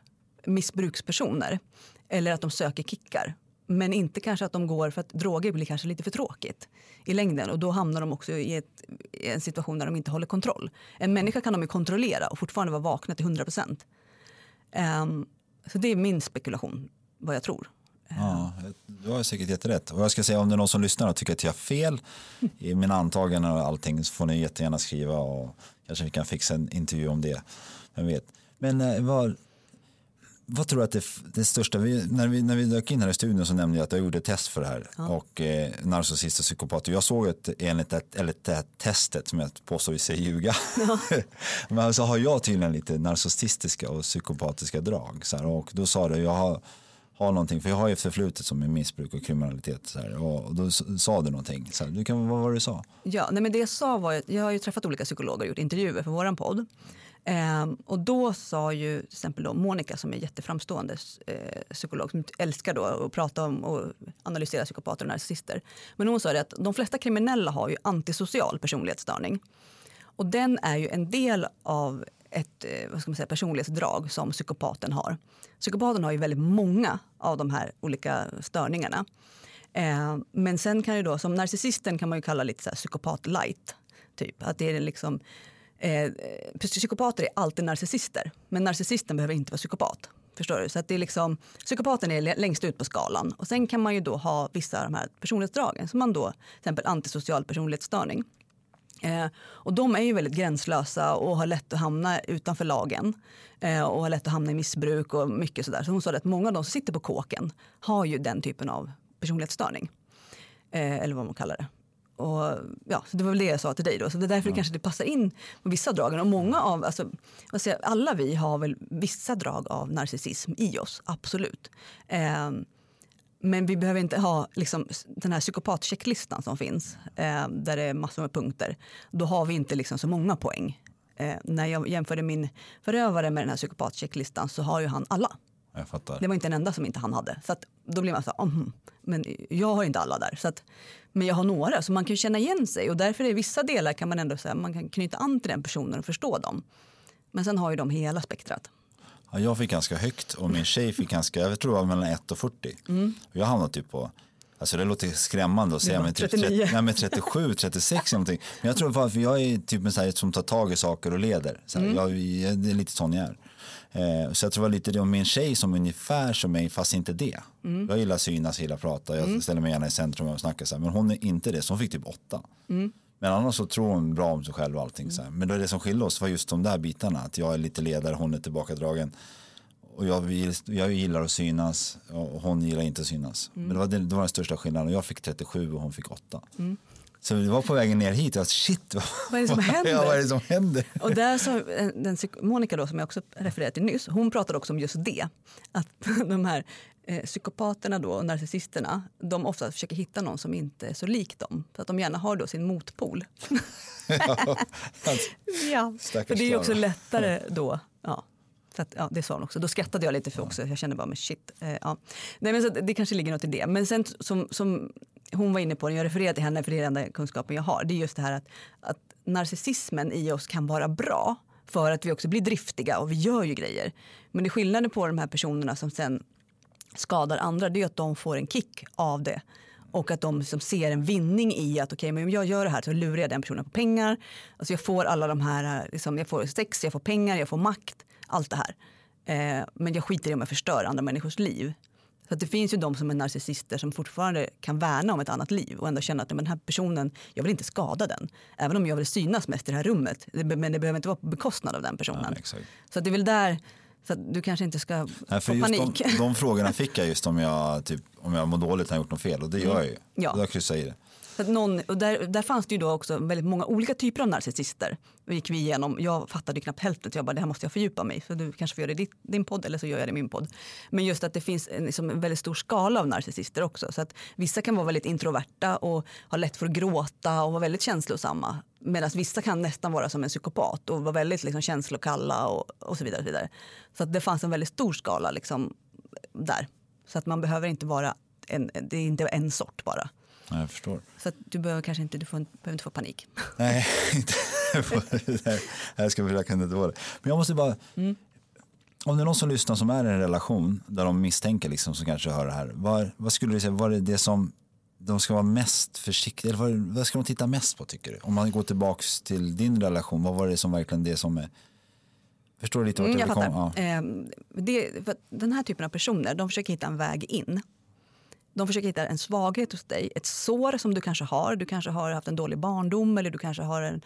S3: missbrukspersoner. Eller att de söker kickar. Men inte kanske att de går för att droger blir kanske lite för tråkigt i längden. Och då hamnar de också i, ett, i en situation där de inte håller kontroll. En människa kan de ju kontrollera och fortfarande vara vakna till 100 procent. Um, så det är min spekulation, vad jag tror.
S2: Ja, du har säkert jätterätt. Och jag ska säga om det är någon som lyssnar och tycker att jag har fel i mina antaganden och allting så får ni jättegärna skriva och kanske vi kan fixa en intervju om det. Vem vet. Men eh, vad, vad tror du att det, det största, vi, när, vi, när vi dök in här i studion så nämnde jag att jag gjorde test för det här och eh, narcissist och psykopater. Jag såg ett, enligt ett, eller det här testet som jag påstår vi säger ljuga. Men så har jag tydligen lite narcissistiska och psykopatiska drag. Så här, och då sa du, jag har har någonting, för jag har ju förflutet som är missbruk och kriminalitet. Så här, och, då sa du någonting. Så här, du kan, vad var det du sa?
S3: Ja, nej men det jag sa var jag har ju träffat olika psykologer och gjort intervjuer för våran podd. Ehm, och då sa ju till exempel då Monica som är jätteframstående eh, psykolog som älskar då att prata om och analysera psykopater och narcissister. Men hon sa det att de flesta kriminella har ju antisocial personlighetsstörning. Och den är ju en del av ett eh, vad ska man säga, personlighetsdrag som psykopaten har. Psykopaten har ju väldigt många av de här olika störningarna. Eh, men sen kan ju då, som narcissisten kan man ju kalla lite så här psykopat light. Typ. Att det är liksom, eh, psykopater är alltid narcissister, men narcissisten behöver inte vara psykopat. Förstår du? Så att det är liksom, psykopaten är längst ut på skalan. Och sen kan man ju då ha vissa av de här personlighetsdragen, som man då, till exempel antisocial personlighetsstörning. Eh, och de är ju väldigt gränslösa och har lätt att hamna utanför lagen. Eh, och har lätt att hamna i missbruk och mycket sådär. Så hon sa att många av de som sitter på kåken har ju den typen av personlighetsstörning. Eh, eller vad man kallar det. Och, ja, så det var väl det jag sa till dig då. Så det är därför det kanske det passar in på vissa dragen. Och många av, alltså, vad säger, alla vi har väl vissa drag av narcissism i oss, absolut. Eh, men vi behöver inte ha liksom, den här psykopatchecklistan som finns, eh, där det är massor med punkter. Då har vi inte liksom, så många poäng. Eh, när jag jämförde min förövare med den här psykopatchecklistan så har ju han alla. Det var inte en enda som inte han hade. Så att, då blir man så här, "Mhm, men jag har inte alla där. Så att, men jag har några, så man kan känna igen sig. Och därför är vissa delar kan man ändå säga, man kan knyta an till den personen och förstå dem. Men sen har ju de hela spektrat.
S2: Ja, jag fick ganska högt och min tjej fick ganska, jag tror det var mellan 1 och 40. Och jag hamnade typ på, alltså det låter skrämmande att säga, men typ
S3: 39.
S2: 30, nej, men 37, 36 eller någonting. Men jag tror för jag är typ en sån här som tar tag i saker och leder. Så här, jag, jag, det är lite sån jag är. Eh, så jag tror det var lite det om min tjej som ungefär som mig, fast inte det. Jag gillar synas, gillar prata, jag ställer mig gärna i centrum och snackar så här. Men hon är inte det, så hon fick typ 8. Men annars så tror hon bra om sig själv och allting. Så här. Men det, det som skiljer oss var just de där bitarna. Att jag är lite ledare, hon är tillbakadragen. Och jag, vill- jag gillar att synas och hon gillar inte att synas. Men det var, det, det var den största skillnaden. Jag fick 37 och hon fick 8. Så det var på vägen ner hit. Jag, shit, vad,
S3: Vad är det som händer?
S2: Ja, vad är det som händer?
S3: Och där så, den, Monica då, som jag också refererade till nyss, hon pratade också om just det. Att de här eh, psykopaterna då, och narcissisterna, de ofta försöker hitta någon som inte är så lik dem. Så att de gärna har då sin motpol. ja,
S2: Stackars
S3: för det är ju också lättare då. Ja. Så att, ja, det sa hon också. Då skrattade jag lite för också. Jag kände bara, men shit. Eh, ja. Nej, men så det kanske ligger något i det. Men sen som, som hon var inne på, jag refererar till henne, för det är den enda kunskapen jag har, det är just det här att, att narcissismen i oss kan vara bra För att vi också blir driftiga och vi gör ju grejer. Men det skillnaden på de här personerna som sen skadar andra det är att de får en kick av det. Och att de liksom ser en vinning i att okej, okay, om jag gör det här så lurar jag den personen på pengar. Alltså jag får alla de här, liksom, jag får sex, jag får pengar, jag får makt, allt det här. Eh, men jag skiter i om jag förstör andra människors liv. Så det finns ju de som är narcissister som fortfarande kan värna om ett annat liv och ändå känna att den här personen, jag vill inte skada den. Även om jag vill synas mest i det här rummet. Men det behöver inte vara på bekostnad av den personen. Ja, så det är väl där så du kanske inte ska Nej, få panik.
S2: De, de frågorna fick jag just om jag, typ, om jag mår dåligt när jag gjort något fel och det gör jag ju. Ja. Då kryssar jag i det.
S3: Någon, och där, där fanns det ju då också väldigt många olika typer av narcissister. Det gick vi igenom. Jag fattade knappt hälften så jag bara det här måste jag fördjupa mig Så du kanske får göra det i din podd eller så gör jag det i min podd. Men just att det finns en, liksom, en väldigt stor skala av narcissister också. Så att vissa kan vara väldigt introverta och ha lätt för att gråta och vara väldigt känslosamma. Medan vissa kan nästan vara som en psykopat och vara väldigt liksom, känslokalla och, och så vidare. Och så vidare. Så att det fanns en väldigt stor skala liksom, där. Så att man behöver inte vara en, det är inte en sort bara.
S2: Ja, jag förstår.
S3: Så du behöver kanske inte, du får, behöver inte få panik.
S2: Nej, inte. jag ska försöka inte få det. Men jag måste bara, mm. om det är någon som lyssnar som är i en relation där de misstänker liksom som kanske hör det här. Vad, vad skulle du säga, vad är det som de ska vara mest försiktiga, eller vad, vad, ska de titta mest på tycker du? Om man går tillbaka till din relation, vad var det som verkligen det som är Förstår du lite vart
S3: mm, jag vill komma? Ja. Eh, det, den här typen av personer de försöker hitta en väg in. De försöker hitta en svaghet hos dig, ett sår som du kanske har. Du kanske har haft en dålig barndom eller du kanske har en,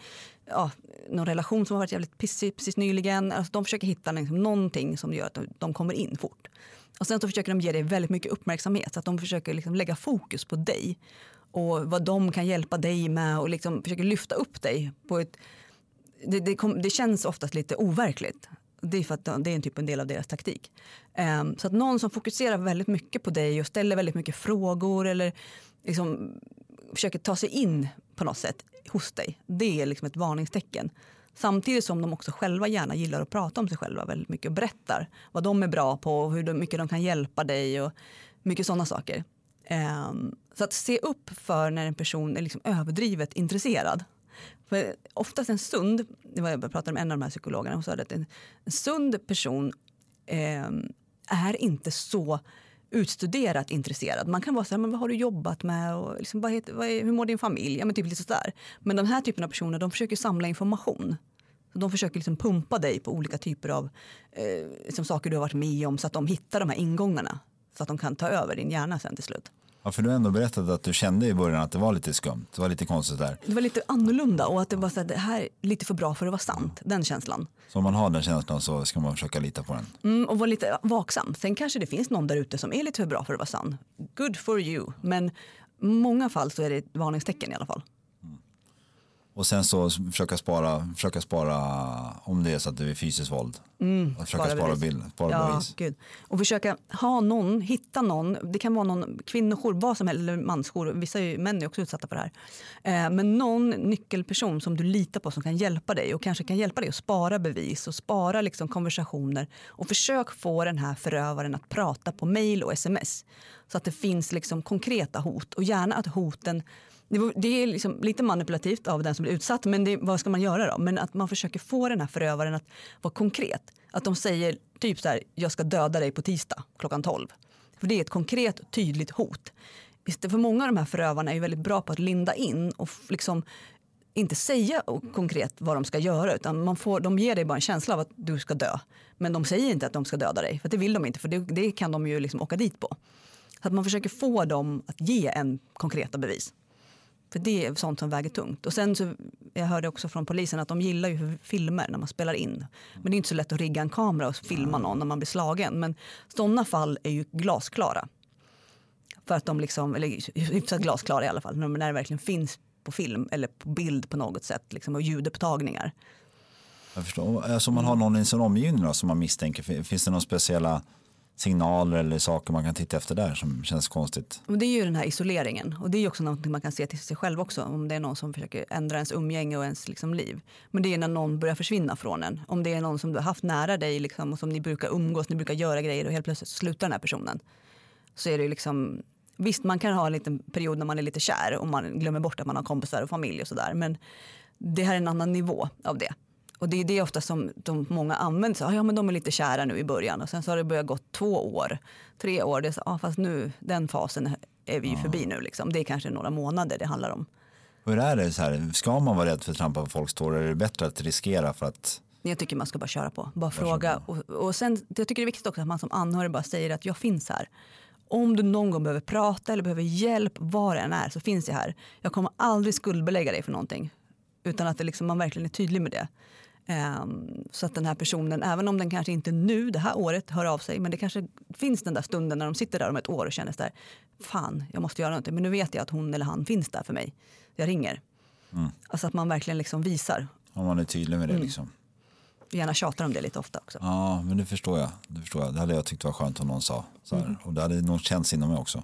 S3: ja, någon relation som har varit jävligt pissig precis nyligen. Alltså, de försöker hitta liksom någonting som gör att de kommer in fort. Och sen så försöker de ge dig väldigt mycket uppmärksamhet. Så att de försöker liksom lägga fokus på dig och vad de kan hjälpa dig med och liksom försöker lyfta upp dig på ett det, det, kom, det, känns oftast lite overkligt. Det är för att det är en typ en del av deras taktik. Um, så att någon som fokuserar väldigt mycket på dig och ställer väldigt mycket frågor eller liksom försöker ta sig in på något sätt hos dig. Det är liksom ett varningstecken. Samtidigt som de också själva gärna gillar att prata om sig själva väldigt mycket och berättar vad de är bra på och hur mycket de kan hjälpa dig och mycket sådana saker. Um, så att se upp för när en person är liksom överdrivet intresserad för oftast en sund, jag pratade med en av de här psykologerna, hon sa att en, en sund person eh, är inte så utstuderat intresserad. Man kan vara så här, men vad har du jobbat med och liksom, vad heter, vad är, hur mår din familj? Ja, men typ lite sådär. Men den här typen av personer de försöker samla information. De försöker liksom pumpa dig på olika typer av eh, liksom saker du har varit med om så att de hittar de här ingångarna. Så att de kan ta över din hjärna sen till slut.
S2: Ja, för du har ändå berättat att du kände i början att det var lite skumt. Det var lite konstigt där.
S3: Det var lite annorlunda och att det var så här, det här är lite för bra för att vara sant. Den känslan.
S2: Så om man har den känslan så ska man försöka lita på den.
S3: Mm, och vara lite vaksam. Sen kanske det finns någon där ute som är lite för bra för att vara sann. Good for you. Men många fall så är det ett varningstecken i alla fall.
S2: Och sen så försöka spara, försöka spara om det är så att det är fysiskt våld. Mm, försöka spara, bild, spara
S3: ja, bevis. Gud. Och försöka ha någon, hitta någon, det kan vara någon kvinnojour, vad som helst, eller mansjour, vissa är, män är också utsatta för det här. Eh, men någon nyckelperson som du litar på som kan hjälpa dig och kanske kan hjälpa dig att spara bevis och spara liksom konversationer. Och försök få den här förövaren att prata på mail och sms. Så att det finns liksom konkreta hot och gärna att hoten det, är liksom lite manipulativt av den som blir utsatt, men det, vad ska man göra då? Men att man försöker få den här förövaren att vara konkret. Att de säger typ så här, jag ska döda dig på tisdag klockan 12. För det är ett konkret tydligt hot. För många av de här förövarna är väldigt bra på att linda in och liksom inte säga konkret vad de ska göra utan man får, de ger dig bara en känsla av att du ska dö. Men de säger inte att de ska döda dig för det vill de inte för det, det kan de ju liksom åka dit på. Så att man försöker få dem att ge en konkreta bevis. För det är sånt som väger tungt. Och sen så, jag hörde också från polisen att de gillar ju filmer när man spelar in. Men det är inte så lätt att rigga en kamera och filma någon när man blir slagen. Men sådana fall är ju glasklara. För att de liksom, eller hyfsat glasklara i alla fall, när det verkligen finns på film eller på bild på något sätt. Liksom, och ljudupptagningar.
S2: Jag förstår. Alltså man har någon i sin omgivning som man misstänker, finns det några speciella signaler eller saker man kan titta efter där som känns konstigt?
S3: Men det är ju den här isoleringen och det är också något man kan se till sig själv också om det är någon som försöker ändra ens umgänge och ens liksom, liv. Men det är när någon börjar försvinna från en. Om det är någon som du har haft nära dig liksom, och som ni brukar umgås, ni brukar göra grejer och helt plötsligt slutar den här personen. Så är det liksom Visst, man kan ha en liten period när man är lite kär och man glömmer bort att man har kompisar och familj och sådär. Men det här är en annan nivå av det och det är det ofta som de många använder. Ah, ja, men de är lite kära nu i början och sen så har det börjat gå två år, tre år. Det är så, ah, fast nu, den fasen är vi ju förbi nu. Liksom. Det är kanske några månader det handlar om.
S2: Hur är det så här? Ska man vara rädd för att trampa på folks tår? Är det bättre att riskera för att
S3: jag tycker man ska bara köra på. Bara fråga. Och, och sen, jag tycker det är viktigt också att man som anhörig bara säger att jag finns här. Om du någon gång behöver prata eller behöver hjälp, var det än är, så finns jag här. Jag kommer aldrig skuldbelägga dig för någonting. Utan att det liksom, man verkligen är tydlig med det. Um, så att den här personen, även om den kanske inte nu det här året hör av sig, men det kanske finns den där stunden när de sitter där om ett år och känner där, fan jag måste göra någonting, men nu vet jag att hon eller han finns där för mig. Jag ringer. Mm. Alltså att man verkligen liksom visar.
S2: Om man är tydlig med det mm. liksom.
S3: Gärna tjatar om det lite ofta också.
S2: Ja, men det förstår jag. Det, förstår jag. det hade jag tyckt var skönt om någon sa. Så mm. Och det hade nog känts inom mig också.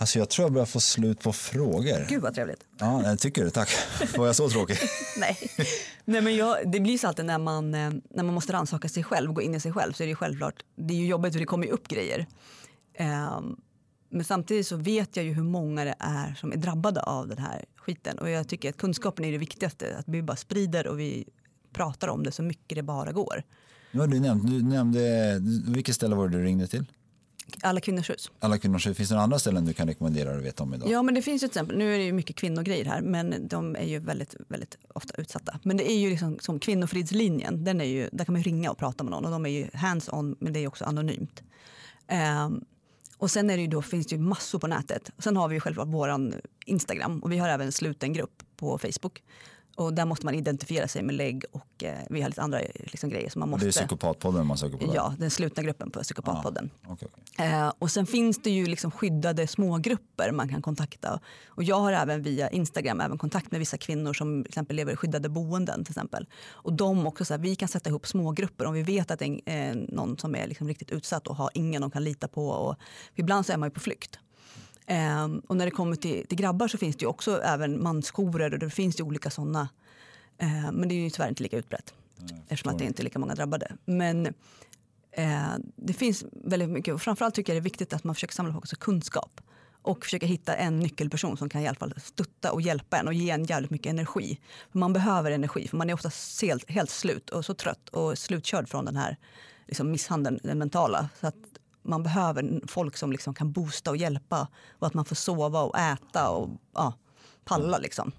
S2: Alltså jag tror jag börjar få slut på frågor.
S3: Gud vad trevligt.
S2: Ja, jag tycker det. Tack. Var jag så tråkig?
S3: Nej. Nej men jag, det blir så alltid när man, eh, när man måste rannsaka sig själv, gå in i sig själv så är det självklart, det är ju jobbigt för det kommer ju upp grejer. Um, men samtidigt så vet jag ju hur många det är som är drabbade av den här skiten. Och jag tycker att kunskapen är det viktigaste. Att vi bara sprider och vi pratar om det så mycket det bara går.
S2: Ja, du, nämnde, du nämnde, vilket ställe var det du ringde till?
S3: Alla kvinnors hus.
S2: Alla kvinnors hus. Finns det några andra ställen du kan rekommendera och veta om idag?
S3: Ja, men det finns ju till exempel, nu är det ju mycket kvinnogrejer här, men de är ju väldigt, väldigt ofta utsatta. Men det är ju liksom som kvinnofridslinjen, den är ju, där kan man ringa och prata med någon och de är ju hands-on, men det är också anonymt. Um, och sen är det ju då, finns det ju massor på nätet. Sen har vi ju självklart vår Instagram och vi har även en sluten grupp på Facebook och där måste man identifiera sig med lägg och eh, vi har lite andra liksom, grejer som man måste.
S2: det är Psykopatpodden man söker på?
S3: Ja, den slutna gruppen på Psykopatpodden.
S2: Ah, okay, okay. Eh,
S3: och sen finns det ju liksom skyddade smågrupper man kan kontakta. Och jag har även via Instagram även kontakt med vissa kvinnor som till exempel lever i skyddade boenden. till exempel. Och de också så här, vi kan sätta ihop smågrupper om vi vet att det är eh, någon som är liksom riktigt utsatt och har ingen de kan lita på. Och, ibland så är man ju på flykt. Um, och när det kommer till, till, grabbar så finns det också även mansjourer och det finns ju olika sådana. Uh, men det är ju tyvärr inte lika utbrett Nej, eftersom att det inte är lika många drabbade. Men uh, det finns väldigt mycket och framförallt tycker jag det är viktigt att man försöker samla på sig kunskap och försöka hitta en nyckelperson som kan i alla fall stötta och hjälpa en och ge en jävligt mycket energi. För man behöver energi för man är ofta helt, helt slut och så trött och slutkörd från den här liksom misshandeln, den mentala. Så att man behöver folk som liksom kan boosta och hjälpa och att man får sova och äta och ja, palla liksom.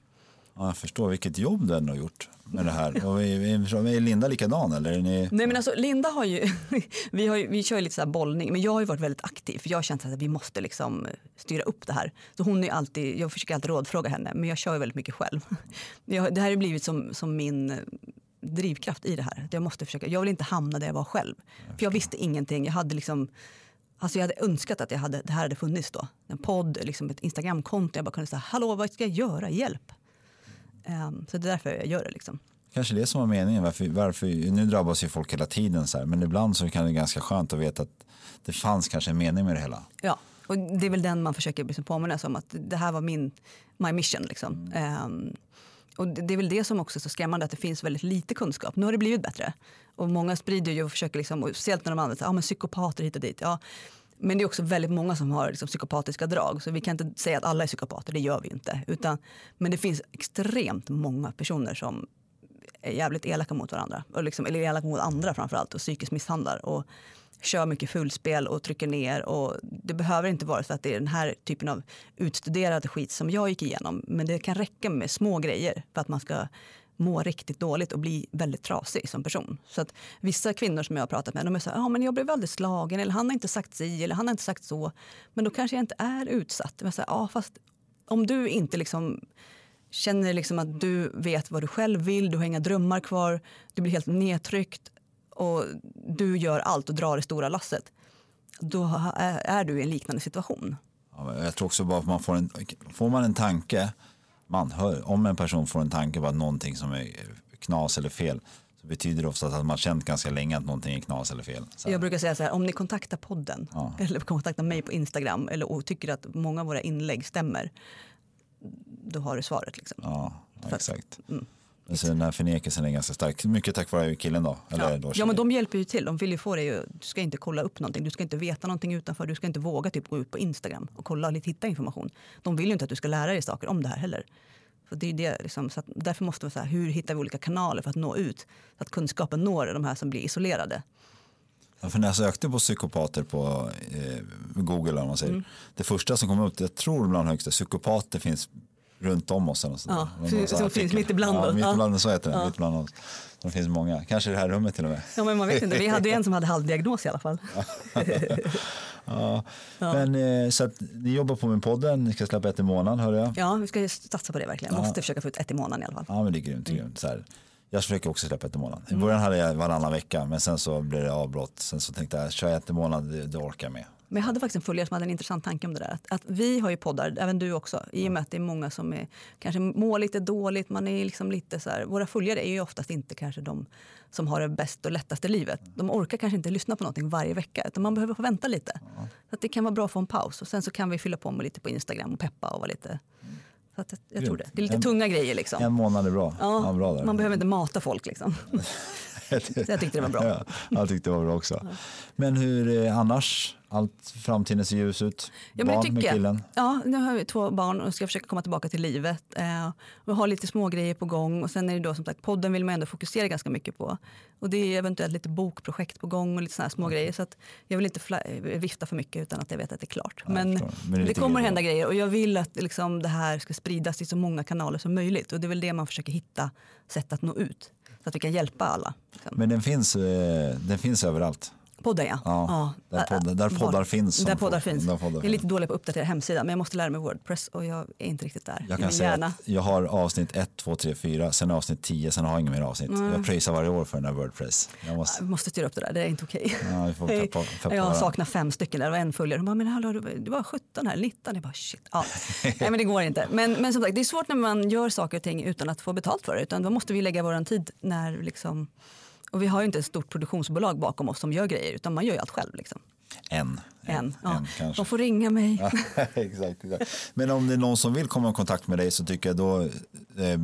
S2: Ja, jag förstår vilket jobb den har gjort med det här. Och är, Linda likadan eller? Är ni...
S3: Nej men alltså Linda har ju, vi, har ju, vi kör ju lite så bollning, men jag har ju varit väldigt aktiv för jag har känt att vi måste liksom styra upp det här. Så hon är alltid, jag försöker alltid rådfråga henne, men jag kör ju väldigt mycket själv. Jag, det här har blivit som, som min drivkraft i det här. Jag måste försöka, jag vill inte hamna där jag var själv. För jag visste ingenting. Jag hade liksom Alltså jag hade önskat att jag hade, det här hade funnits då. En podd, liksom ett Instagramkonto. Jag bara kunde säga, hallå vad ska jag göra? Hjälp! Um, så det är därför jag gör det. Liksom.
S2: Kanske det som var meningen. Varför, varför, nu drabbas ju folk hela tiden så här, men ibland så kan det vara ganska skönt att veta att det fanns kanske en mening med det hela.
S3: Ja, och det är väl den man försöker liksom påminna sig om att det här var min my mission. Liksom. Mm. Um, och det är väl det som också är så skrämmande att det finns väldigt lite kunskap. Nu har det blivit bättre. Och många sprider ju och försöker, liksom, och speciellt när de använder ah, men psykopater hit och dit. Ja, men det är också väldigt många som har liksom, psykopatiska drag. Så vi kan inte säga att alla är psykopater, det gör vi inte. Utan, men det finns extremt många personer som är jävligt elaka mot varandra. Och liksom, eller elaka mot andra framförallt och psykiskt misshandlar. Och kör mycket fullspel och trycker ner. Och det behöver inte vara så att det är den här typen av utstuderad skit som jag gick igenom. Men det kan räcka med små grejer för att man ska må riktigt dåligt och bli väldigt trasig som person. Så att vissa kvinnor som jag har pratat med, de är så här, ja men jag blev väldigt slagen eller han har inte sagt si eller han har inte sagt så. Men då kanske jag inte är utsatt. Men så här, ja fast om du inte liksom känner liksom att du vet vad du själv vill, du har inga drömmar kvar, du blir helt nedtryckt och du gör allt och drar det stora lasset. Då är du i en liknande situation.
S2: Ja, jag tror också bara att man får en, får man en tanke man hör, om en person får en tanke på att någonting som är knas eller fel så betyder det ofta att man känt ganska länge att någonting är knas eller fel.
S3: Så. Jag brukar säga så här, om ni kontaktar podden ja. eller kontaktar mig på Instagram eller och tycker att många av våra inlägg stämmer, då har du svaret. Liksom.
S2: Ja, exakt. Mm. Så den här förnekelsen är ganska stark. Mycket tack vare killen då? Eller
S3: ja.
S2: då
S3: ja, men de hjälper ju till. De vill ju få dig Du ska inte kolla upp någonting. Du ska inte veta någonting utanför. Du ska inte våga typ gå ut på Instagram och kolla och hitta information. De vill ju inte att du ska lära dig saker om det här heller. Så det är det, liksom, så att därför måste vi här, hur hittar vi olika kanaler för att nå ut? Så att kunskapen når de här som blir isolerade.
S2: Ja, för när jag sökte på psykopater på eh, Google, om man säger,
S3: Mm.
S2: det första som kom upp, jag tror bland högsta, psykopater finns runt om oss. eller sånt
S3: Ja, så- så finns mitt ibland
S2: Ja, mitt
S3: Ja.
S2: ibland, så heter det,
S3: Ja.
S2: mitt ibland oss. Det finns många, kanske i det här rummet till och med.
S3: Ja, men man vet inte. Vi hade en som hade halvdiagnos i alla fall.
S2: Ja. Men eh, så att ni jobbar på med podden, ni ska släppa ett i månaden hörde jag.
S3: Ja, vi ska satsa på det verkligen.
S2: Ja.
S3: Måste försöka få ut ett i månaden i alla fall.
S2: Ja men det är grymt. Det är grymt. Så här, jag försöker också släppa ett i månaden. I början hade jag varannan vecka men sen så blev det avbrott. Sen så tänkte jag, kör jag ett i månaden, det orkar jag med.
S3: Men jag hade faktiskt en följare som hade en intressant tanke om det där. Att, att vi har ju poddar, även du också, i och med att det är många som är, kanske mår lite dåligt. Man är liksom lite så här, våra följare är ju oftast inte kanske de som har det bäst och lättast i livet. De orkar kanske inte lyssna på någonting varje vecka, utan man behöver få vänta lite. Så att det kan vara bra att få en paus och sen så kan vi fylla på med lite på Instagram och peppa och vara lite... Så att jag, jag tror det. Det är lite
S2: En-
S3: tunga grejer liksom.
S2: En månad är bra.
S3: Ja,
S2: Ja, bra
S3: man behöver inte mata folk liksom. jag tyckte det var bra.
S2: Ja, jag tyckte det var bra också. Men hur är annars? Allt framtiden ser ljus ut?
S3: Ja,
S2: Barn
S3: tycker
S2: med killen?
S3: Ja, nu har vi två barn och ska försöka komma tillbaka till livet. Eh, vi har lite små grejer på gång och sen är det då som sagt podden vill man ändå fokusera ganska mycket på. Och det är eventuellt lite bokprojekt på gång och lite såna här små grejer så att jag vill inte fla- vifta för mycket utan att jag vet att det är klart.
S2: Ja,
S3: men.
S2: Men det
S3: det, kommer
S2: på
S3: hända grejer och jag vill att liksom, det här ska spridas i så många kanaler som möjligt och det är väl det man försöker hitta sätt att nå ut så att vi kan hjälpa alla. Liksom.
S2: Men den finns, eh, den finns överallt.
S3: Podden ja.
S2: Ja, där poddar- där poddar finns
S3: Där poddar finns.
S2: där poddar
S3: jag är lite dålig på att uppdatera hemsidan men jag måste lära mig Wordpress och jag är inte riktigt där.
S2: Jag kan säga att jag har avsnitt 1, 2, 3, 4, sen avsnitt 10, sen har jag inga mer avsnitt.
S3: Mm.
S2: Jag pröjsar varje år för den här Wordpress. Jag måste,
S3: Jag måste styra upp det där, det är inte okej.
S2: ja, peppa, peppa
S3: jag saknar fem stycken där, det var en följare. Hon bara, men hallå, du, du var 17 här, 19. Jag bara, shit. Ja. Nej men det går inte. Men, men som sagt, det är svårt när man gör saker och ting utan att få betalt för det. Utan då måste vi lägga vår tid när liksom, och vi har ju inte ett stort produktionsbolag bakom oss som gör grejer utan man gör ju allt själv. Liksom.
S2: En.
S3: En. Ja.
S2: en kanske.
S3: De får ringa mig.
S2: Ja, exakt, exakt. Men om det är någon som vill komma i kontakt med dig så tycker jag då eh,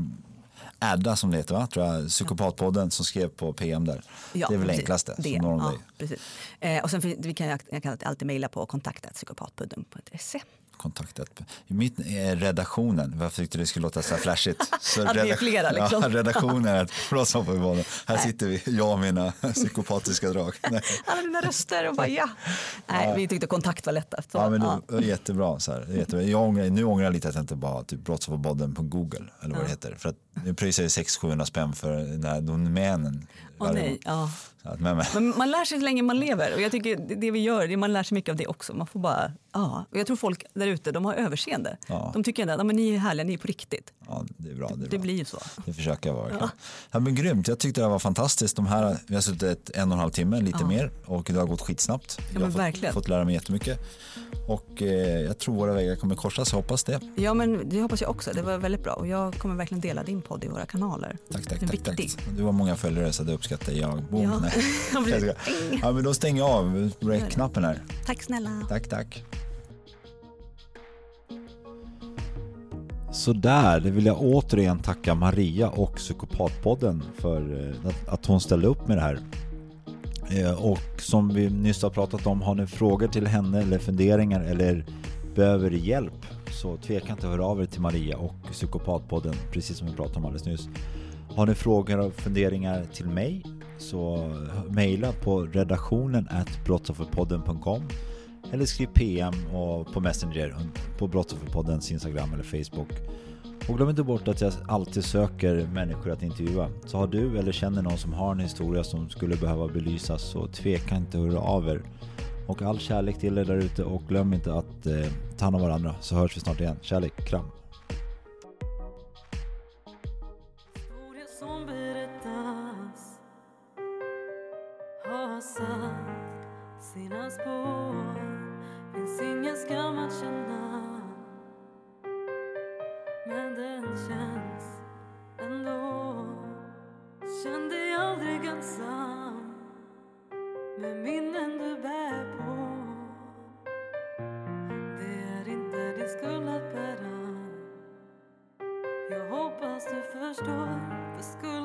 S2: Adda som det heter va? Tror jag, Psykopatpodden som skrev på PM där.
S3: Ja,
S2: det är väl
S3: precis.
S2: enklaste.
S3: Det, ja, precis. Eh, och sen vi kan, jag kan alltid mejla på kontaktatpsykopatpodden.se.
S2: Kontaktat. I mitt är redaktionen, jag tyckte det skulle låta så här flashigt. Så
S3: Att är flera, liksom.
S2: Ja, redaktionen svar på bollen. Här sitter vi, jag och mina psykopatiska drag. Nej.
S3: Alla dina röster och bara ja. Nej, vi tyckte kontakt var lättast.
S2: Ja, men
S3: ja.
S2: det var jättebra. Så här. Jättebra. Jag ångrar, nu ångrar jag lite att jag inte bara typ Brottsofferpodden på Google eller vad det heter. För att nu pröjsar jag 600-700 spänn för den här domänen.
S3: Åh, nej, ja.
S2: Men, men,
S3: Men man lär sig så länge man lever och jag tycker det, vi gör, man lär sig mycket av det också. Man får bara, ja. Och jag tror folk där ute, de har överseende.
S2: Ja.
S3: De tycker ändå, ja, men ni är härliga, ni är på riktigt.
S2: ja, det är bra. Det, är
S3: Det
S2: bra.
S3: blir ju så.
S2: det försöker jag vara. verkligen. Ja. men grymt, jag tyckte det var fantastiskt. De här, vi har suttit en och en halv timme, lite
S3: Ja.
S2: mer. Och det har gått skitsnabbt. jag
S3: men
S2: har fått,
S3: verkligen.
S2: fått lära mig jättemycket. Och eh, jag tror våra vägar kommer korsas, jag hoppas det.
S3: Ja, men det hoppas jag också. Det var väldigt bra och jag kommer verkligen dela din podd i våra kanaler.
S2: Tack, tack, tack, tack. Du har många följare så det uppskattar jag. Boom.
S3: Ja. Ja,
S2: men då stänger jag av rec-knappen här.
S3: Tack snälla.
S2: Tack, tack.
S1: Så där, det vill jag återigen tacka Maria och Psykopatpodden för eh, att, att hon ställde upp med det här. Eh, Och som vi nyss har pratat om, har ni frågor till henne eller funderingar eller behöver hjälp så tveka inte att höra av er till Maria och Psykopatpodden, precis som vi pratade om alldeles nyss. Har ni frågor och funderingar till mig så mejla på redaktionen at brottsofferpodden.com eller skriv PM och på Messenger på Brottsofferpoddens Instagram eller Facebook. Och glöm inte bort att jag alltid söker människor att intervjua. Så har du eller känner någon som har en historia som skulle behöva belysas så tveka inte att höra av er. Och all kärlek till er där ute och glöm inte att eh, ta hand om varandra så hörs vi snart igen. Kärlek, kram!
S5: Satt sina spår Finns ingen skam att känna. Men den känns ändå. Känn dig aldrig ensam Med minnen du bär på. Det är inte din skuld att bära. Jag hoppas du förstår, för skulden